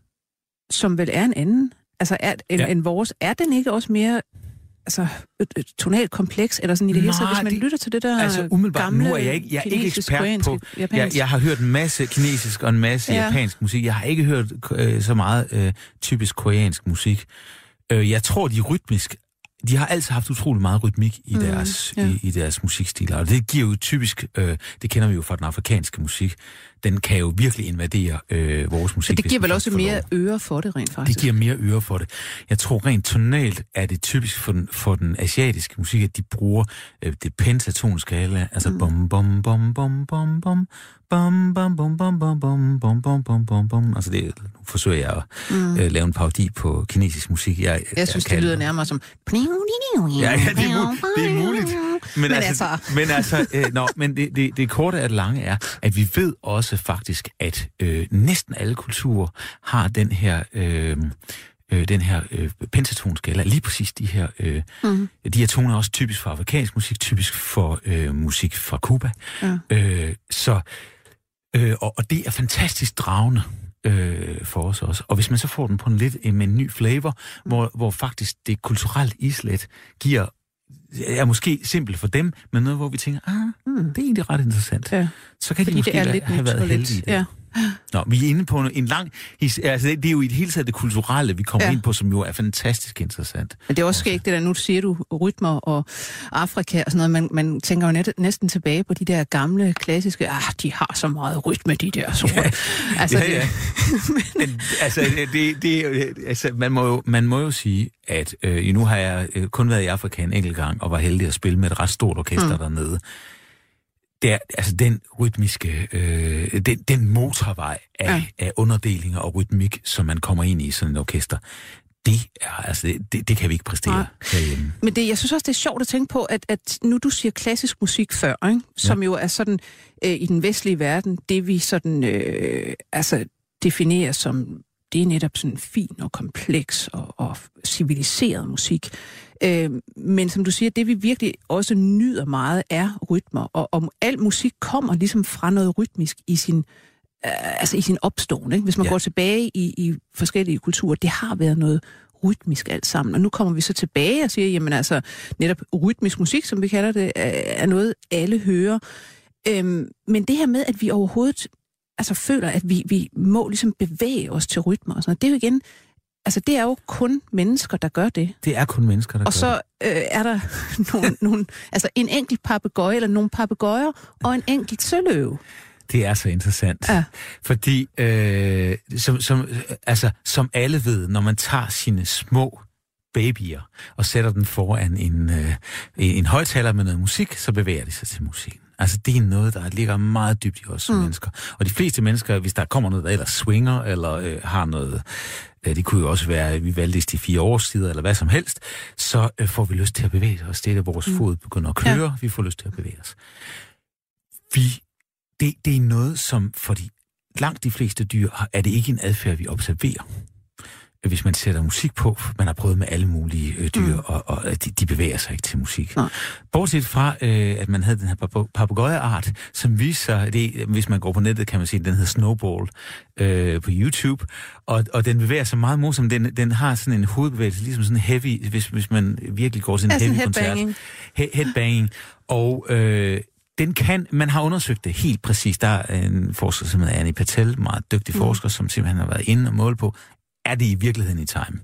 som vel er en anden, altså er, end. Ja. end vores. Er den ikke også mere altså, øh, øh, tonalt kompleks, eller sådan i det hele taget, hvis man det- lytter til det der Altså umiddelbart, gamle nu er jeg ikke, jeg er ikke ekspert på... Jeg, jeg har hørt en masse kinesisk og en masse Ja. ja. japansk musik. Jeg har ikke hørt øh, så meget øh, typisk koreansk musik. Øh, jeg tror, de er rytmisk de har altid haft utrolig meget rytmik i, Mm, deres, ja. i, i deres musikstiler, og det giver jo typisk, øh, det kender vi jo fra den afrikanske musik, den kan jo virkelig invadere øh, vores musik. Så det giver vel også mere øre for det rent faktisk. Det giver mere øre for det. Jeg tror rent tonalt er det typisk for den, for den asiatiske musik, at de bruger øh, det pentatonskala, altså Mm. bum bum bum bum bum bum bum bum bum bum bum bum bum bum bum bum bum. Altså det, nu forsøger jeg at Mm. øh, lave en parodi på kinesisk musik. Jeg, Jeg synes, det kan- lyder nærmere som... Ja, ja, det er, mu- det er muligt. Men, Men altså, altså- men, altså øh, nå, men det, det, det korte af det lange er, at vi ved også faktisk, at øh, næsten alle kulturer har den her... Øh, øh, den her øh, pentatonskala, lige præcis de her, øh, Mhm. de her toner er også typisk for afrikansk musik, typisk for øh, musik fra Cuba. Ja. Øh, så, øh, og, og det er fantastisk dragende øh, for os også. Og hvis man så får den på en lidt øh, med en ny flavor, Mm. hvor, hvor faktisk det kulturelt islet giver er måske simpelt for dem, men noget, hvor vi tænker, ah, Mm. det er egentlig ret interessant. Ja, Så kan fordi de måske det er lidt have været heldige. Ja. Nå, vi er inde på en, lang... Altså, det, det er jo i det hele taget det kulturelle, vi kommer Ja. ind på, som jo er fantastisk interessant. Men det er også skægt, det der, nu siger du rytmer og Afrika og sådan noget, man, man tænker jo net, næsten tilbage på de der gamle, klassiske, ah, de har så meget rytme, de der sorte. Ja. Altså, Ja, ja. Men, altså, det, det, altså man, må jo, man må jo sige, at øh, nu har jeg øh, kun været i Afrika en enkelt gang, og var heldig at spille med et ret stort orkester mm. dernede. Det er, altså den rytmiske, øh, den, den motorvej af, Ja. af underdelinger og rytmik, som man kommer ind i sådan et orkester, det, er, altså, det, det, det kan vi ikke præstere Nej. herhjemme. Men det, jeg synes også, det er sjovt at tænke på, at, at nu du siger klassisk musik før, ikke? som ja. jo er sådan øh, i den vestlige verden, det vi sådan øh, altså definerer som, det er netop sådan fin og kompleks og, og civiliseret musik. Øh, men som du siger, det vi virkelig også nyder meget er rytmer, og om al musik kommer ligesom fra noget rytmisk i sin øh, altså i sin opståen. Ikke? Hvis man ja. går tilbage i, i forskellige kulturer, det har været noget rytmisk alt sammen. Og nu kommer vi så tilbage og siger, jamen altså, netop rytmisk musik, som vi kalder det, er noget, alle hører. Øhm, men det her med, at vi overhovedet altså, føler, at vi, vi må ligesom bevæge os til rytmer og sådan noget, det er jo igen, altså det er jo kun mennesker, der gør det. Det er kun mennesker, der og gør så øh, er der nogle, nogle, altså en enkelt papegøje, eller nogle papegøjer, og en enkelt søløve. Det er så interessant. Ja. Fordi, øh, som, som, altså, som alle ved, når man tager sine små babyer og sætter den foran en, øh, en højtaler med noget musik, så bevæger de sig til musikken. Altså, det er noget, der ligger meget dybt i os som mm. mennesker. Og de fleste mennesker, hvis der kommer noget, der ellers swinger, eller øh, har noget... Det kunne jo også være, at vi valgte de fire årstider, eller hvad som helst, så øh, får vi lyst til at bevæge os. Det er det, vores mm. fod begynder at køre. Ja. Vi får lyst til at bevæge os. Vi, det, det er noget, som for de langt de fleste dyr er det ikke en adfærd, vi observerer hvis man sætter musik på, man har prøvet med alle mulige øh, dyr, mm. og, og de, de bevæger sig ikke til musik. Nej. Bortset fra, øh, at man havde den her papegøjeart, som viser sig, det, hvis man går på nettet, kan man sige, den hedder Snowball øh, på YouTube, og, og den bevæger sig meget morsomt. Den, den har sådan en hovedbevægelse, ligesom sådan heavy, hvis, hvis man virkelig går til en heavy headbanging. koncert. He, headbanging. Og øh, den kan, man har undersøgt det helt præcis. Der er en forsker, som hedder Annie Patel, meget dygtig mm. forsker, som simpelthen har været inde og måle på, er det i virkeligheden i time.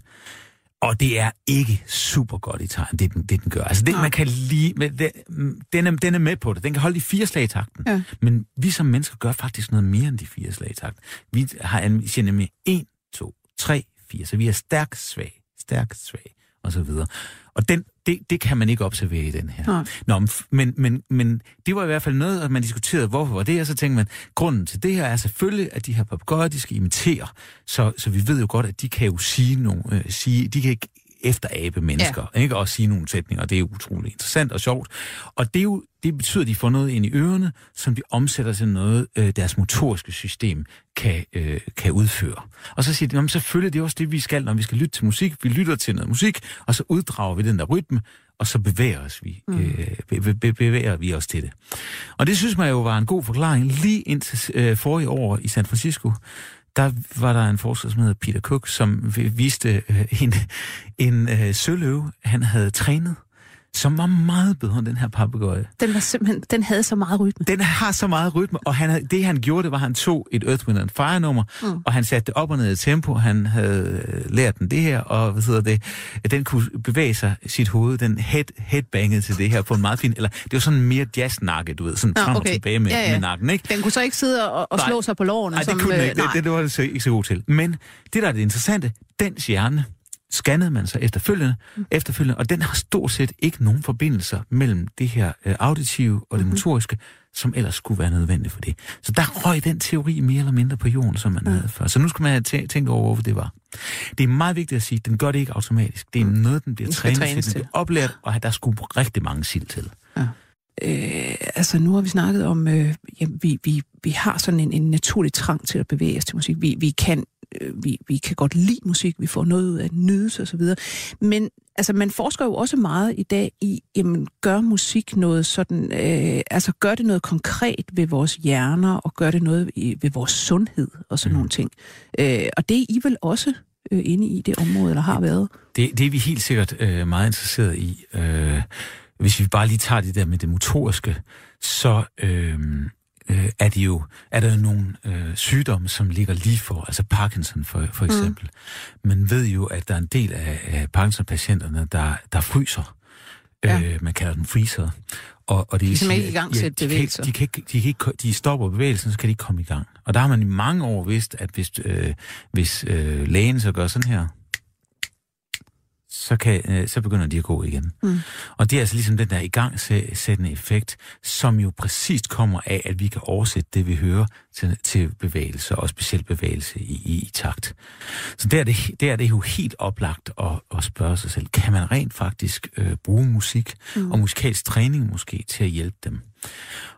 Og det er ikke super godt i time, det den, det den gør. Altså det, man kan lige, det, den, er, den er med på det. Den kan holde de fire slag i takten. Ja. Men vi som mennesker gør faktisk noget mere end de fire slag i takten. Vi har siger nemlig 1, 2, 3, 4. Så vi er stærk, svag, stærk, svag, og så videre. Og den, det, det kan man ikke observere i den her. Nå, men, men, men det var i hvert fald noget, at man diskuterede, hvorfor var det, og så tænkte man, grunden til det her er selvfølgelig, at de her papegøjer, de skal imitere. Så, så vi ved jo godt, at de kan jo sige nogle, øh, sige, de kan ikke efterabe mennesker, ja. ikke? og sige nogle sætninger, og det er utroligt interessant og sjovt. Og det, er jo, det betyder, at de får noget ind i ørerne, som de omsætter til noget, øh, deres motoriske system kan, øh, kan udføre. Og så siger de, at selvfølgelig det er også det, vi skal, når vi skal lytte til musik. Vi lytter til noget musik, og så uddrager vi den der rytme, og så bevæger, os vi, mm. øh, be, be, bevæger vi os til det. Og det synes man jo var en god forklaring lige indtil øh, forrige år i San Francisco, der var der en forsker, som hedder Peter Cook, som viste øh, en, en øh, søløve, han havde trænet som var meget bedre end den her papegøje. Den var simpelthen, den havde så meget rytme. Den har så meget rytme, og han, det han gjorde, det var, at han tog et Earth, Wind Fire nummer, mm. og han satte det op og ned i tempo. Han havde lært den det her, og hvad hedder det, den kunne bevæge sig sit hoved, den head, headbangede til det her på en meget fin, eller det var sådan mere jazz-nakke, du ved, sådan frem okay. og tilbage med, ja, ja. med nakken, ikke? Den kunne så ikke sidde og, og slå sig på lårene. Nej, det kunne den øh, ikke. Det, det, det, var det så, ikke så god til. Men det, der er det interessante, den hjerne, scannede man sig efterfølgende, mm. efterfølgende, og den har stort set ikke nogen forbindelser mellem det her øh, auditive og det mm. motoriske, som ellers skulle være nødvendigt for det. Så der røg den teori mere eller mindre på jorden, som man mm. havde før. Så nu skal man have tænkt over, hvorfor det var. Det er meget vigtigt at sige, at den gør det ikke automatisk. Det er mm. noget, den bliver trænet til, den bliver oplært, og der skulle rigtig mange sild til. Ja. Øh, altså nu har vi snakket om, øh, jamen, vi, vi, vi har sådan en, en naturlig trang til at bevæge os til musik. Vi, vi kan øh, vi, vi kan godt lide musik, vi får noget ud af nydelse osv. Men altså, man forsker jo også meget i dag i, jamen, gør musik noget sådan, øh, altså gør det noget konkret ved vores hjerner, og gør det noget i, ved vores sundhed og sådan mm. nogle ting. Øh, og det er I vel også øh, inde i det område, eller har været? Det, det er vi helt sikkert øh, meget interesseret i. Øh, hvis vi bare lige tager det der med det motoriske, så... Øh, øh, er, de jo, er der jo nogle øh, sygdomme, som ligger lige for, altså Parkinson for, for mm. eksempel. Mm. Man ved jo, at der er en del af, af Parkinson-patienterne, der, der fryser. Ja. Øh, man kalder dem freezer. Og, og det de er ikke i gang ja, de, kan, de, kan, de, kan ikke, de stopper bevægelsen, så kan de ikke komme i gang. Og der har man i mange år vidst, at hvis, øh, hvis øh, lægen så gør sådan her, så, kan, øh, så begynder de at gå igen. Mm. Og det er altså ligesom den der igangsættende effekt, som jo præcist kommer af, at vi kan oversætte det, vi hører, til, til bevægelse, og specielt bevægelse i, i, i takt. Så der er, det, der er det jo helt oplagt at, at spørge sig selv, kan man rent faktisk øh, bruge musik mm. og musikalsk træning måske til at hjælpe dem?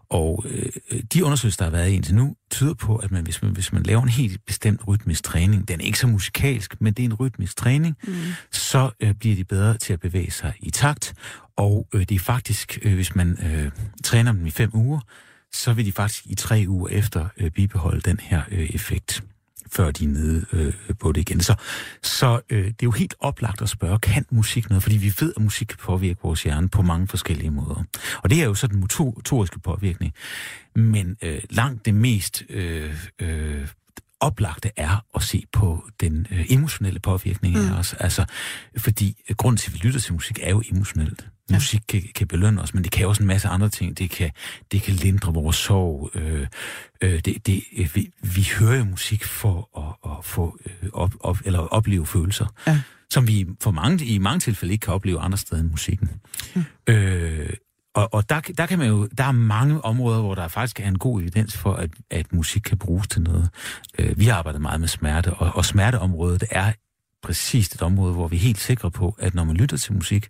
Og øh, de undersøgelser, der har været indtil nu, tyder på, at man, hvis, man, hvis man laver en helt bestemt rytmisk træning, den er ikke så musikalsk, men det er en rytmisk træning, mm. så øh, bliver de bedre til at bevæge sig i takt. Og øh, det er faktisk, øh, hvis man øh, træner dem i fem uger, så vil de faktisk i tre uger efter øh, bibeholde den her øh, effekt før de er nede øh, på det igen. Så, så øh, det er jo helt oplagt at spørge, kan musik noget? Fordi vi ved, at musik kan påvirke vores hjerne på mange forskellige måder. Og det er jo så den motoriske påvirkning. Men øh, langt det mest øh, øh, oplagte er at se på den øh, emotionelle påvirkning mm. af os. Altså, fordi grund til, at vi lytter til musik, er jo emotionelt. Ja. Musik kan, kan belønne os, men det kan også en masse andre ting. Det kan, det kan lindre vores sorg. Øh, øh, det, det, øh, vi, vi hører jo musik for at, at få øh, op, op, eller opleve følelser, ja. som vi for mange, i mange tilfælde ikke kan opleve andre steder end musikken. Mm. Øh, og, og der, der kan man jo, der er mange områder, hvor der faktisk er en god evidens for, at, at musik kan bruges til noget. Øh, vi har arbejdet meget med smerte, og, og smerteområdet er præcis et område, hvor vi er helt sikre på, at når man lytter til musik,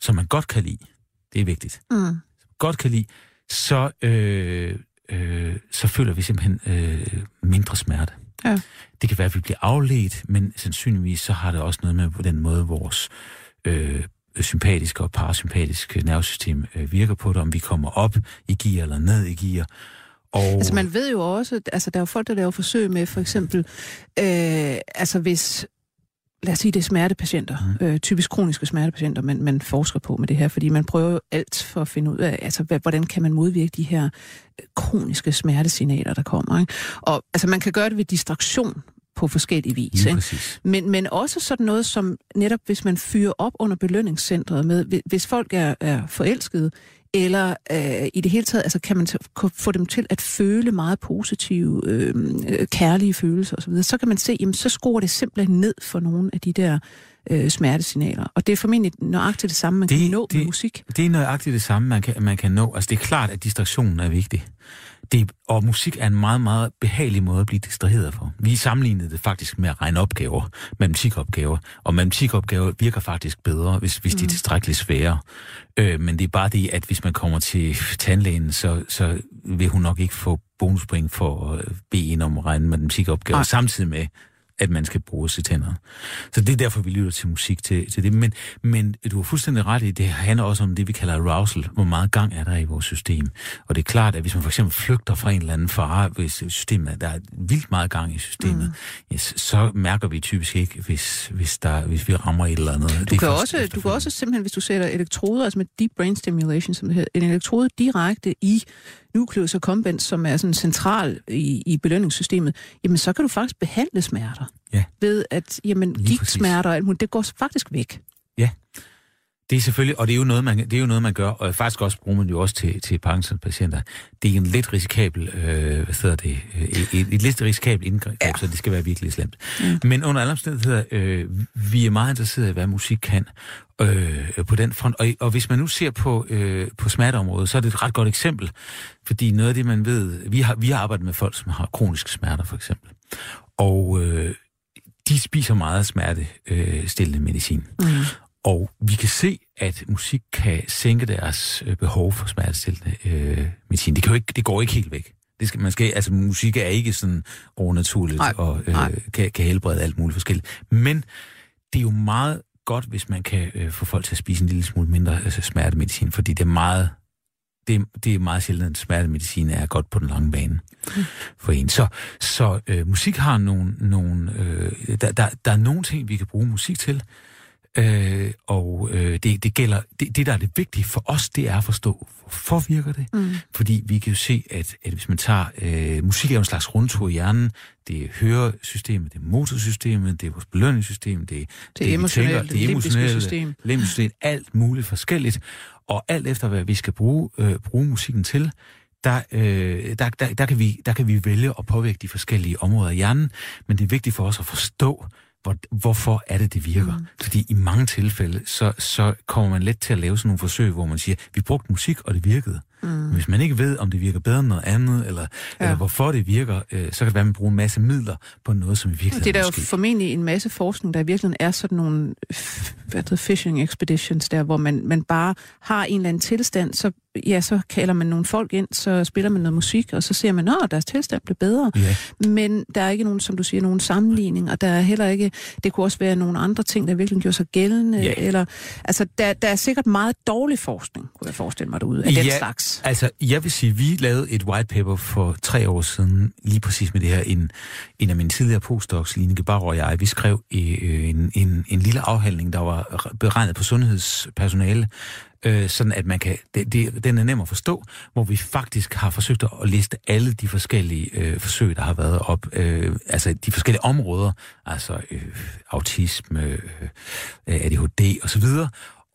som man godt kan lide, det er vigtigt, mm. godt kan lide, så, øh, øh, så føler vi simpelthen øh, mindre smerte. Ja. Det kan være, at vi bliver afledt, men sandsynligvis så har det også noget med på den måde, vores øh, sympatiske og parasympatiske nervesystem øh, virker på det, om vi kommer op i gear eller ned i gear. Og... Altså man ved jo også, altså der er jo folk, der laver forsøg med for eksempel, øh, altså hvis lad os sige, det er smertepatienter, mm. øh, typisk kroniske smertepatienter, man, man forsker på med det her, fordi man prøver jo alt for at finde ud af, altså, hvordan kan man modvirke de her øh, kroniske smertesignaler, der kommer. Ikke? Og altså, man kan gøre det ved distraktion på forskellige vis. Ikke? Men, men også sådan noget som netop, hvis man fyrer op under belønningscentret med, hvis folk er, er forelskede, eller øh, i det hele taget, altså kan man få dem til at føle meget positive, øhm, øh, kærlige følelser osv., så kan man se, jamen så skruer det simpelthen ned for nogle af de der øh, smertesignaler. Og det er formentlig nøjagtigt det samme, man det, kan nå det, med musik. Det er nøjagtigt det samme, man kan, man kan nå. Altså det er klart, at distraktionen er vigtig. Det, og musik er en meget, meget behagelig måde at blive distraheret for. Vi sammenlignede det faktisk med at regne opgaver, matematikopgaver, og matematikopgaver virker faktisk bedre, hvis, hvis mm. de er mm. tilstrækkeligt svære. Øh, men det er bare det, at hvis man kommer til tandlægen, så, så vil hun nok ikke få bonuspoint for at bede en om at regne matematikopgaver, Ej. samtidig med, at man skal bruge sit hænder. Så det er derfor, vi lytter til musik til, til det. Men, men du har fuldstændig ret i, det handler også om det, vi kalder arousal. Hvor meget gang er der i vores system? Og det er klart, at hvis man for eksempel flygter fra en eller anden fare, hvis systemet, der er vildt meget gang i systemet, mm. yes, så mærker vi typisk ikke, hvis, hvis, der, hvis vi rammer et eller andet. Du, det kan, også, du kan også simpelthen, hvis du sætter elektroder, altså med deep brain stimulation, som det hedder, en elektrode direkte i nucleus accumbens, som er sådan central i, i belønningssystemet, jamen så kan du faktisk behandle smerter. Ja. Ved at, jamen, gigtsmerter, det går faktisk væk. Ja, det er selvfølgelig, og det er jo noget, man, det er jo noget, man gør, og faktisk også bruger man jo også til, til Parkinson-patienter. Det er en lidt risikabel, øh, hvad hedder det, øh, et, et lidt risikabelt indgreb, ja. så det skal være virkelig slemt. Mm. Men under alle omstændigheder, øh, vi er meget interesserede i, hvad musik kan øh, på den front. Og, og hvis man nu ser på, øh, på smerteområdet, så er det et ret godt eksempel, fordi noget af det, man ved, vi har, vi har arbejdet med folk, som har kroniske smerter, for eksempel. Og øh, de spiser meget smertestillende medicin. Mm. Og vi kan se, at musik kan sænke deres øh, behov for smertestillende øh, medicin. Det, kan jo ikke, det går ikke helt væk. Det skal, man skal, altså, musik er ikke sådan overnaturligt nej, og øh, kan, kan helbrede alt muligt forskelligt. Men det er jo meget godt, hvis man kan øh, få folk til at spise en lille smule mindre altså smertemedicin, fordi det er meget det, det er meget sjældent, at smertemedicin er godt på den lange bane mm. for en. Så, så øh, musik har nogle... nogle øh, der, der, der er nogle ting, vi kan bruge musik til, Øh, og øh, det, det gælder, det, det der er det vigtige for os, det er at forstå, hvorfor virker det? Mm. Fordi vi kan jo se, at, at hvis man tager, øh, musik er en slags rundtur i hjernen, det er høresystemet, det er motorsystemet, det er vores belønningssystem, det, det, det er emotionelt, det er emotionelle, system. system, alt muligt forskelligt. Og alt efter, hvad vi skal bruge, øh, bruge musikken til, der, øh, der, der, der, kan vi, der kan vi vælge at påvirke de forskellige områder af hjernen, men det er vigtigt for os at forstå, hvor, hvorfor er det, det virker? Mm. Fordi i mange tilfælde, så, så kommer man let til at lave sådan nogle forsøg, hvor man siger, vi brugte musik, og det virkede. Mm. Hvis man ikke ved, om det virker bedre end noget andet, eller, ja. eller hvorfor det virker, øh, så kan det være, at man bruger en masse midler på noget, som i virkeligheden Det er der jo formentlig en masse forskning, der i virkeligheden er sådan nogle hvad hedder, fishing expeditions, der hvor man, man bare har en eller anden tilstand, så ja, så kalder man nogle folk ind, så spiller man noget musik, og så ser man, at deres tilstand bliver bedre. Ja. Men der er ikke nogen, som du siger, nogen sammenligning, og der er heller ikke, det kunne også være nogle andre ting, der virkelig gjorde sig gældende, Ja. eller, altså, der, der er sikkert meget dårlig forskning, kunne jeg forestille mig derude, af den Ja, slags. Altså, jeg vil sige, vi lavede et white paper for tre år siden, lige præcis med det her. En, en af mine tidligere postdocs, Line Gebar og jeg, vi skrev øh, en, en, en lille afhandling, der var beregnet på sundhedspersonale, øh, sådan at man kan, det, det, den er nem at forstå, hvor vi faktisk har forsøgt at liste alle de forskellige øh, forsøg, der har været op, øh, altså de forskellige områder, altså øh, autisme, øh, ADHD osv.,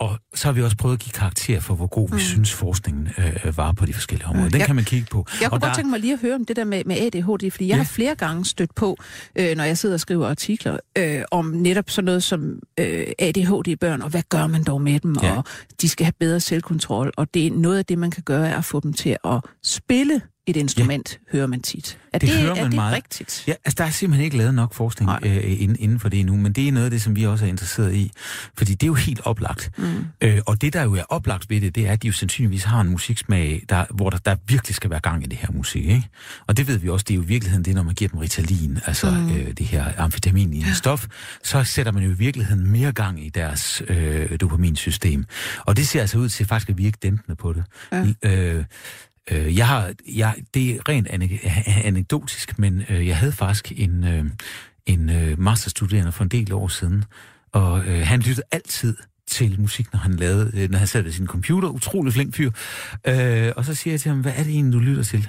og så har vi også prøvet at give karakter for, hvor god vi synes, forskningen øh, var på de forskellige områder. Den Jeg- kan man kigge på. Jeg kunne og godt tænke mig lige at høre om det der med, med ADHD, fordi jeg Ja. har flere gange stødt på, øh, når jeg sidder og skriver artikler, øh, om netop sådan noget som øh, ADHD-børn, og hvad gør man dog med dem, Ja. og de skal have bedre selvkontrol, og det er noget af det, man kan gøre, er at få dem til at spille et instrument, ja. hører man tit. Er Det det, hører er man det meget. rigtigt? Ja, altså der er simpelthen ikke lavet nok forskning Nej. øh, inden, inden for det endnu, men det er noget af det, som vi også er interesseret i, fordi det er jo helt oplagt. Mm. Øh, og det, der jo er oplagt ved det, det er, at de jo sandsynligvis har en musiksmag, der, hvor der, der virkelig skal være gang i det her musik. Ikke? Og det ved vi også, det er jo i virkeligheden det, når man giver dem Ritalin, altså mm. øh, det her amfetamin i en stof, så sætter man jo i virkeligheden mere gang i deres øh, dopaminsystem. Og det ser altså ud til faktisk at virke dæmpende på det. Ja. Øh, Øh, jeg har, jeg, det er rent ane- anekdotisk, men øh, jeg havde faktisk en, øh, en øh, masterstuderende for en del år siden, og øh, han lyttede altid til musik, når han lavede, øh, når han sad ved sin computer. Utrolig flink fyr. Øh, og så siger jeg til ham, hvad er det egentlig, du lytter til?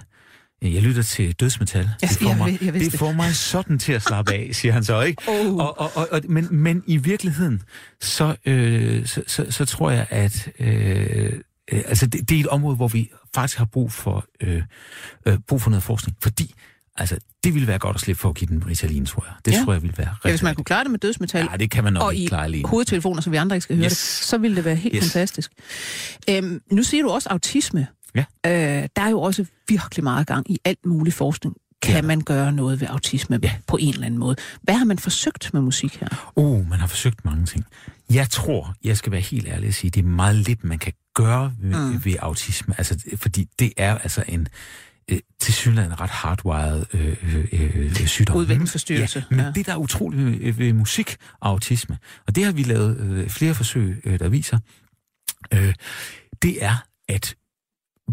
"Ja, Jeg lytter til dødsmetal. Jeg- Det får, jeg mig, jeg det får mig sådan til at slappe af, siger han så, ikke? Oh. Og, og, og, og, men, men i virkeligheden, så, øh, så, så, så tror jeg, at øh, øh, altså det, det er et område, hvor vi faktisk har brug for, øh, øh, brug for noget forskning, fordi altså, det ville være godt at slippe for at give den Ritalin, tror jeg. Det Ja. tror jeg ville være rigtig, Ja, hvis man kunne klare det med dødsmetal, Ja, det kan man nok og ikke i klare alene. kodetelefoner, så vi andre ikke skal høre Yes. det, så ville det være helt Yes. fantastisk. Øhm, nu siger du også autisme. Ja. Øh, der er jo også virkelig meget gang i alt mulig forskning. Kan Ja. man gøre noget ved autisme Ja. på en eller anden måde? Hvad har man forsøgt med musik her? Oh, man har forsøgt mange ting. Jeg tror, jeg skal være helt ærlig at sige, det er meget lidt, man kan gøre ved, mm. ved autisme. Altså, fordi det er altså en øh, til synligheden ret hardwired øh, øh, øh, sygdom. Udviklingsforstyrrelse, Ja, men ja. ja. det, der er utroligt ved, ved musik og autisme, og det har vi lavet øh, flere forsøg, øh, der viser, øh, det er, at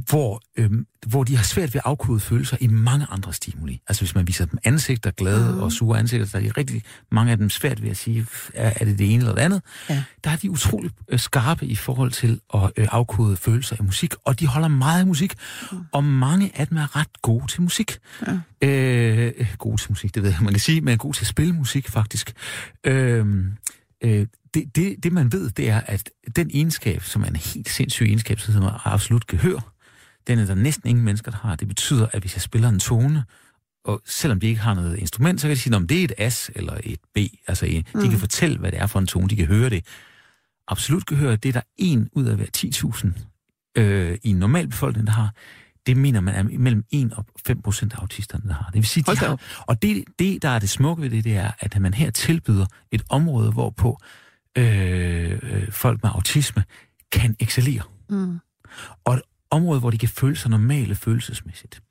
hvor, øhm, hvor de har svært ved at afkode følelser i mange andre stimuli. Altså hvis man viser dem ansigter, glade mm. og sure ansigter, så er de rigtig mange af dem svært ved at sige, er, er det det ene eller det andet. Ja. Der er de utroligt øh, skarpe i forhold til at øh, afkode følelser i musik, og de holder meget af musik, mm. og mange af dem er ret gode til musik. Ja. Øh, øh, gode til musik, det ved jeg, man kan sige, men er gode til at spille musik faktisk. Øh, øh, det, det, det man ved, det er, at den egenskab, som er en helt sindssyg egenskab, som hedder absolut gehør, den er der næsten ingen mennesker, der har. Det betyder, at hvis jeg spiller en tone, og selvom de ikke har noget instrument, så kan de sige, om det er et as eller et b. Altså, mm. de kan fortælle, hvad det er for en tone. De kan høre det. Absolut gehør, det er der en ud af hver 10.000 øh, i en normal befolkning, der har. Det mener man er mellem 1 og 5 procent af autisterne, der har. Det vil sige, de har, og det, det, der er det smukke ved det, det er, at man her tilbyder et område, hvorpå øh, øh, folk med autisme kan excellere. Mm. Og område, hvor de kan føle sig normale følelsesmæssigt.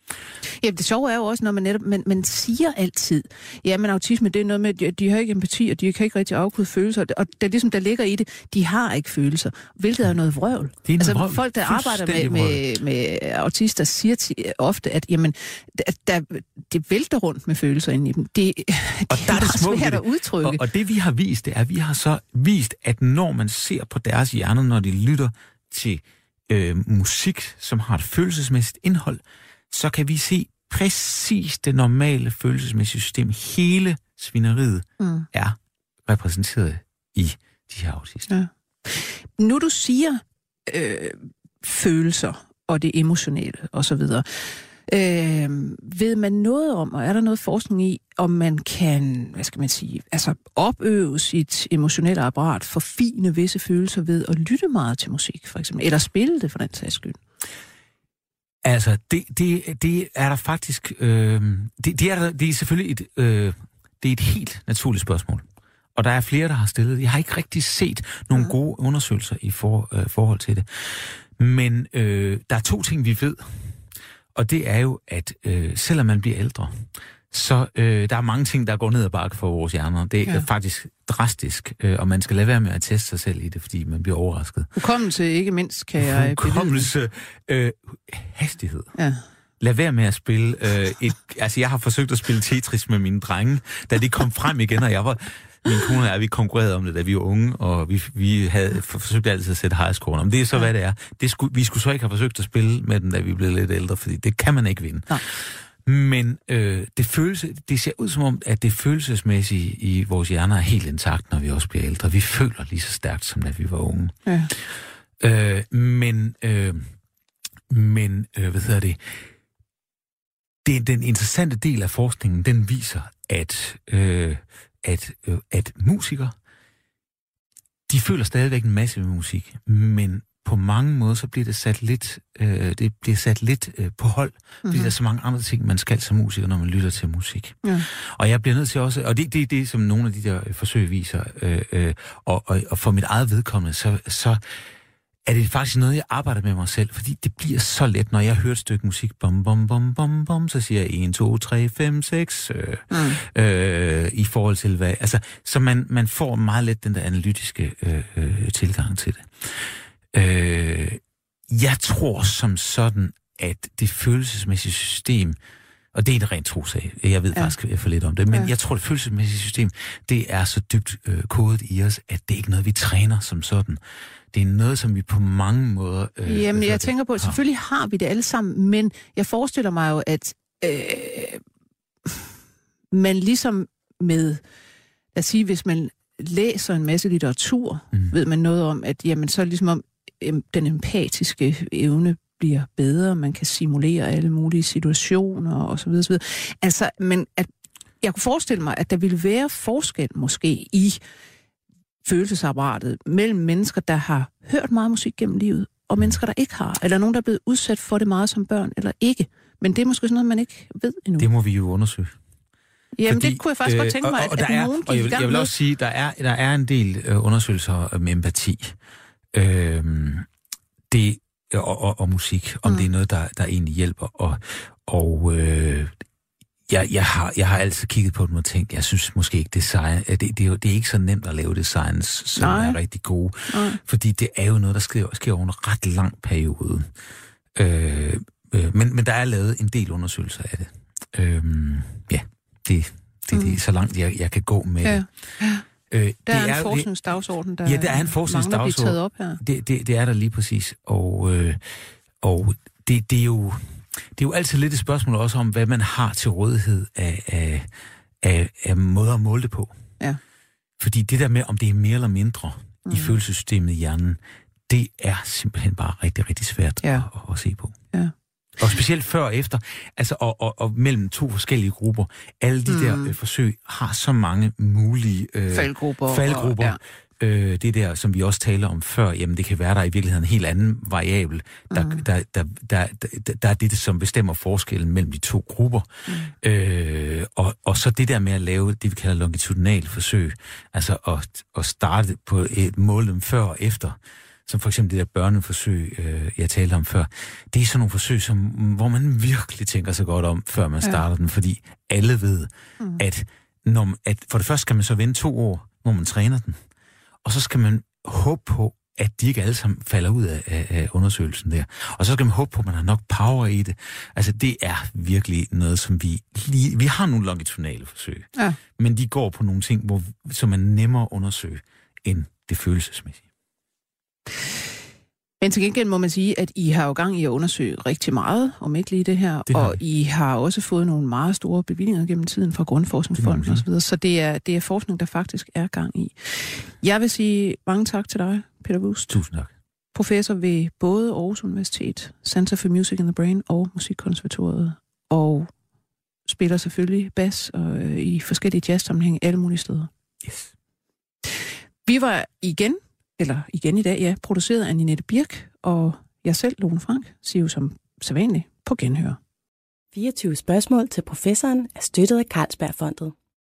Jamen, det sjove er jo også, når man netop, man, man siger altid, ja, men autisme, det er noget med, at de, de har ikke empati, og de kan ikke rigtig afkode følelser, og det er ligesom, der ligger i det, de har ikke følelser, hvilket er noget vrøvl. Det er noget altså, vrøvl. folk, der arbejder med, med, med autister, siger til, ofte, at jamen, der, der, det vælter rundt med følelser inde i dem. Det, det Og der er det smukke svært ved at det. udtrykke. Og, og det vi har vist, det er, at vi har så vist, at når man ser på deres hjerner, når de lytter til øh, musik, som har et følelsesmæssigt indhold, så kan vi se præcis det normale følelsesmæssige system. Hele svineriet Mm. er repræsenteret i de her autister. Ja. Nu du siger øh, følelser og det emotionelle osv., øh, ved man noget om, og er der noget forskning i, om man kan, hvad skal man sige, altså opøve sit emotionelle apparat, forfine visse følelser ved at lytte meget til musik, for eksempel, eller spille det for den sags skyld? Altså, det, det, det er der faktisk... Øh, det, det, er der, det er selvfølgelig et, øh, det er et helt naturligt spørgsmål. Og der er flere, der har stillet. Jeg har ikke rigtig set nogle gode undersøgelser i for, øh, forhold til det. Men øh, der er to ting, vi ved. Og det er jo, at øh, selvom man bliver ældre, så øh, der er mange ting, der går ned ad bakke for vores hjerner. Det er ja. faktisk drastisk, øh, og man skal lade være med at teste sig selv i det, fordi man bliver overrasket. Hukommelse ikke mindst, kan jeg Hukommelse, øh, hastighed. Ja. Lad være med at spille øh, et... Altså, jeg har forsøgt at spille Tetris med mine drenge, da det kom frem igen, og jeg var... Min kone og jeg, vi konkurrerede om det, da vi var unge, og vi, vi havde forsøgt altid at sætte high score. Om det er så, ja. hvad det er. Det skulle, vi skulle så ikke have forsøgt at spille med den, da vi blev lidt ældre, fordi det kan man ikke vinde. Nej. Men øh, det, føles, det ser ud som om, at det følelsesmæssige i vores hjerner er helt intakt, når vi også bliver ældre. Vi føler lige så stærkt, som da vi var unge. Ja. Øh, men, øh, men øh, hvad hedder det? det? Den interessante del af forskningen, den viser, at, øh, at, øh, at musikere, de føler stadigvæk en masse med musik, men på mange måder, så bliver det sat lidt, øh, det bliver sat lidt øh, på hold, mm-hmm. fordi mhm. der er så mange andre ting, man skal som musiker, når man lytter til musik. Ja. Og jeg bliver nødt til også, og det er det, det, som nogle af de der forsøg viser, øh, øh, og, og, og for mit eget vedkommende, så, så er det faktisk noget, jeg arbejder med mig selv, fordi det bliver så let, når jeg hører et stykke musik, bom, bom, bom, bom, bom, så siger jeg 1, 2, 3, 5, 6, øh, mm. øh, i forhold til hvad, altså, så man, man får meget let den der analytiske øh, øh, tilgang til det. Øh, jeg tror som sådan, at det følelsesmæssige system, og det er en rent trosag, jeg ved ja. faktisk for lidt om det, men ja. jeg tror, det følelsesmæssige system, det er så dybt øh, kodet i os, at det er ikke noget, vi træner som sådan. Det er noget, som vi på mange måder... Øh, Jamen, jeg tænker på, at selvfølgelig har vi det alle sammen, men jeg forestiller mig jo, at øh, man ligesom med, lad os sige, hvis man læser en masse litteratur, mm. ved man noget om, at jamen, så ligesom om den empatiske evne bliver bedre, man kan simulere alle mulige situationer osv. osv. Altså, men at, jeg kunne forestille mig, at der ville være forskel måske i følelsesapparatet mellem mennesker, der har hørt meget musik gennem livet, og mennesker, der ikke har, eller nogen, der er blevet udsat for det meget som børn, eller ikke. Men det er måske sådan noget, man ikke ved endnu. Det må vi jo undersøge. Jamen, Fordi, det kunne jeg faktisk øh, godt tænke mig, og, og at, at er, nogen gik og jeg vil, jeg vil også sige, der er, der er en del øh, undersøgelser med empati. Øh, det, og, og, og musik, om mm. det er noget, der, der egentlig hjælper. Og, og øh, jeg, jeg, har, jeg har altid kigget på dem og tænkt, jeg synes måske ikke, design, det, det, er, jo, det er ikke så nemt at lave designs, som Nej. er rigtig gode. Nej. Fordi det er jo noget, der sker, sker over en ret lang periode. Øh, øh, men, men der er lavet en del undersøgelser af det. Øh, ja, det, det, mm. det er så langt, jeg, jeg kan gå med ja. det. Ja. Øh, der det er en er, forskningsdagsorden, der ja, der er en forskningsdagsorden. taget op her. Det, det, det er der lige præcis. Og, øh, og det, det, er jo, det er jo altid lidt et spørgsmål også om, hvad man har til rådighed af, af, af, af måder at måle det på. Ja. Fordi det der med, om det er mere eller mindre mm. i følelsessystemet i hjernen, det er simpelthen bare rigtig, rigtig svært ja. at, at se på. Ja. Og specielt før og efter, altså og, og, og mellem to forskellige grupper. Alle de mm. der øh, forsøg har så mange mulige øh, faldgrupper. faldgrupper. Og, ja. øh, det der, som vi også taler om før, jamen det kan være, der i virkeligheden en helt anden variabel. Der, mm. der, der, der, der, der er det, som bestemmer forskellen mellem de to grupper. Mm. Øh, og, og så det der med at lave det, vi kalder longitudinal forsøg, altså at, at starte på et mål før og efter, som for eksempel det der børneforsøg, øh, jeg talte om før, det er sådan nogle forsøg, som, hvor man virkelig tænker sig godt om, før man starter ja. den, fordi alle ved, mm. at, når, at for det første skal man så vente to år, hvor man træner den, og så skal man håbe på, at de ikke alle sammen falder ud af, af, af undersøgelsen der. Og så skal man håbe på, at man har nok power i det. Altså, det er virkelig noget, som vi... Lige, vi har nogle longitudinale forsøg, ja. men de går på nogle ting, hvor, som er nemmere at undersøge end det følelsesmæssige. Men til gengæld må man sige, at I har jo gang i at undersøge rigtig meget, om ikke lige det her, det og I har også fået nogle meget store bevillinger gennem tiden fra Grundforskningsfonden osv., så, så det er, det er forskning, der faktisk er gang i. Jeg vil sige mange tak til dig, Peter Wust. Tusind tak. Professor ved både Aarhus Universitet, Center for Music in the Brain og Musikkonservatoriet, og spiller selvfølgelig bas og, øh, i forskellige jazz-sammenhænge alle mulige steder. Yes. Vi var igen eller igen i dag, ja, produceret af Ninette Birk, og jeg selv, Lone Frank, siger jo som sædvanligt på genhør. 24 spørgsmål til professoren er støttet af Carlsbergfondet.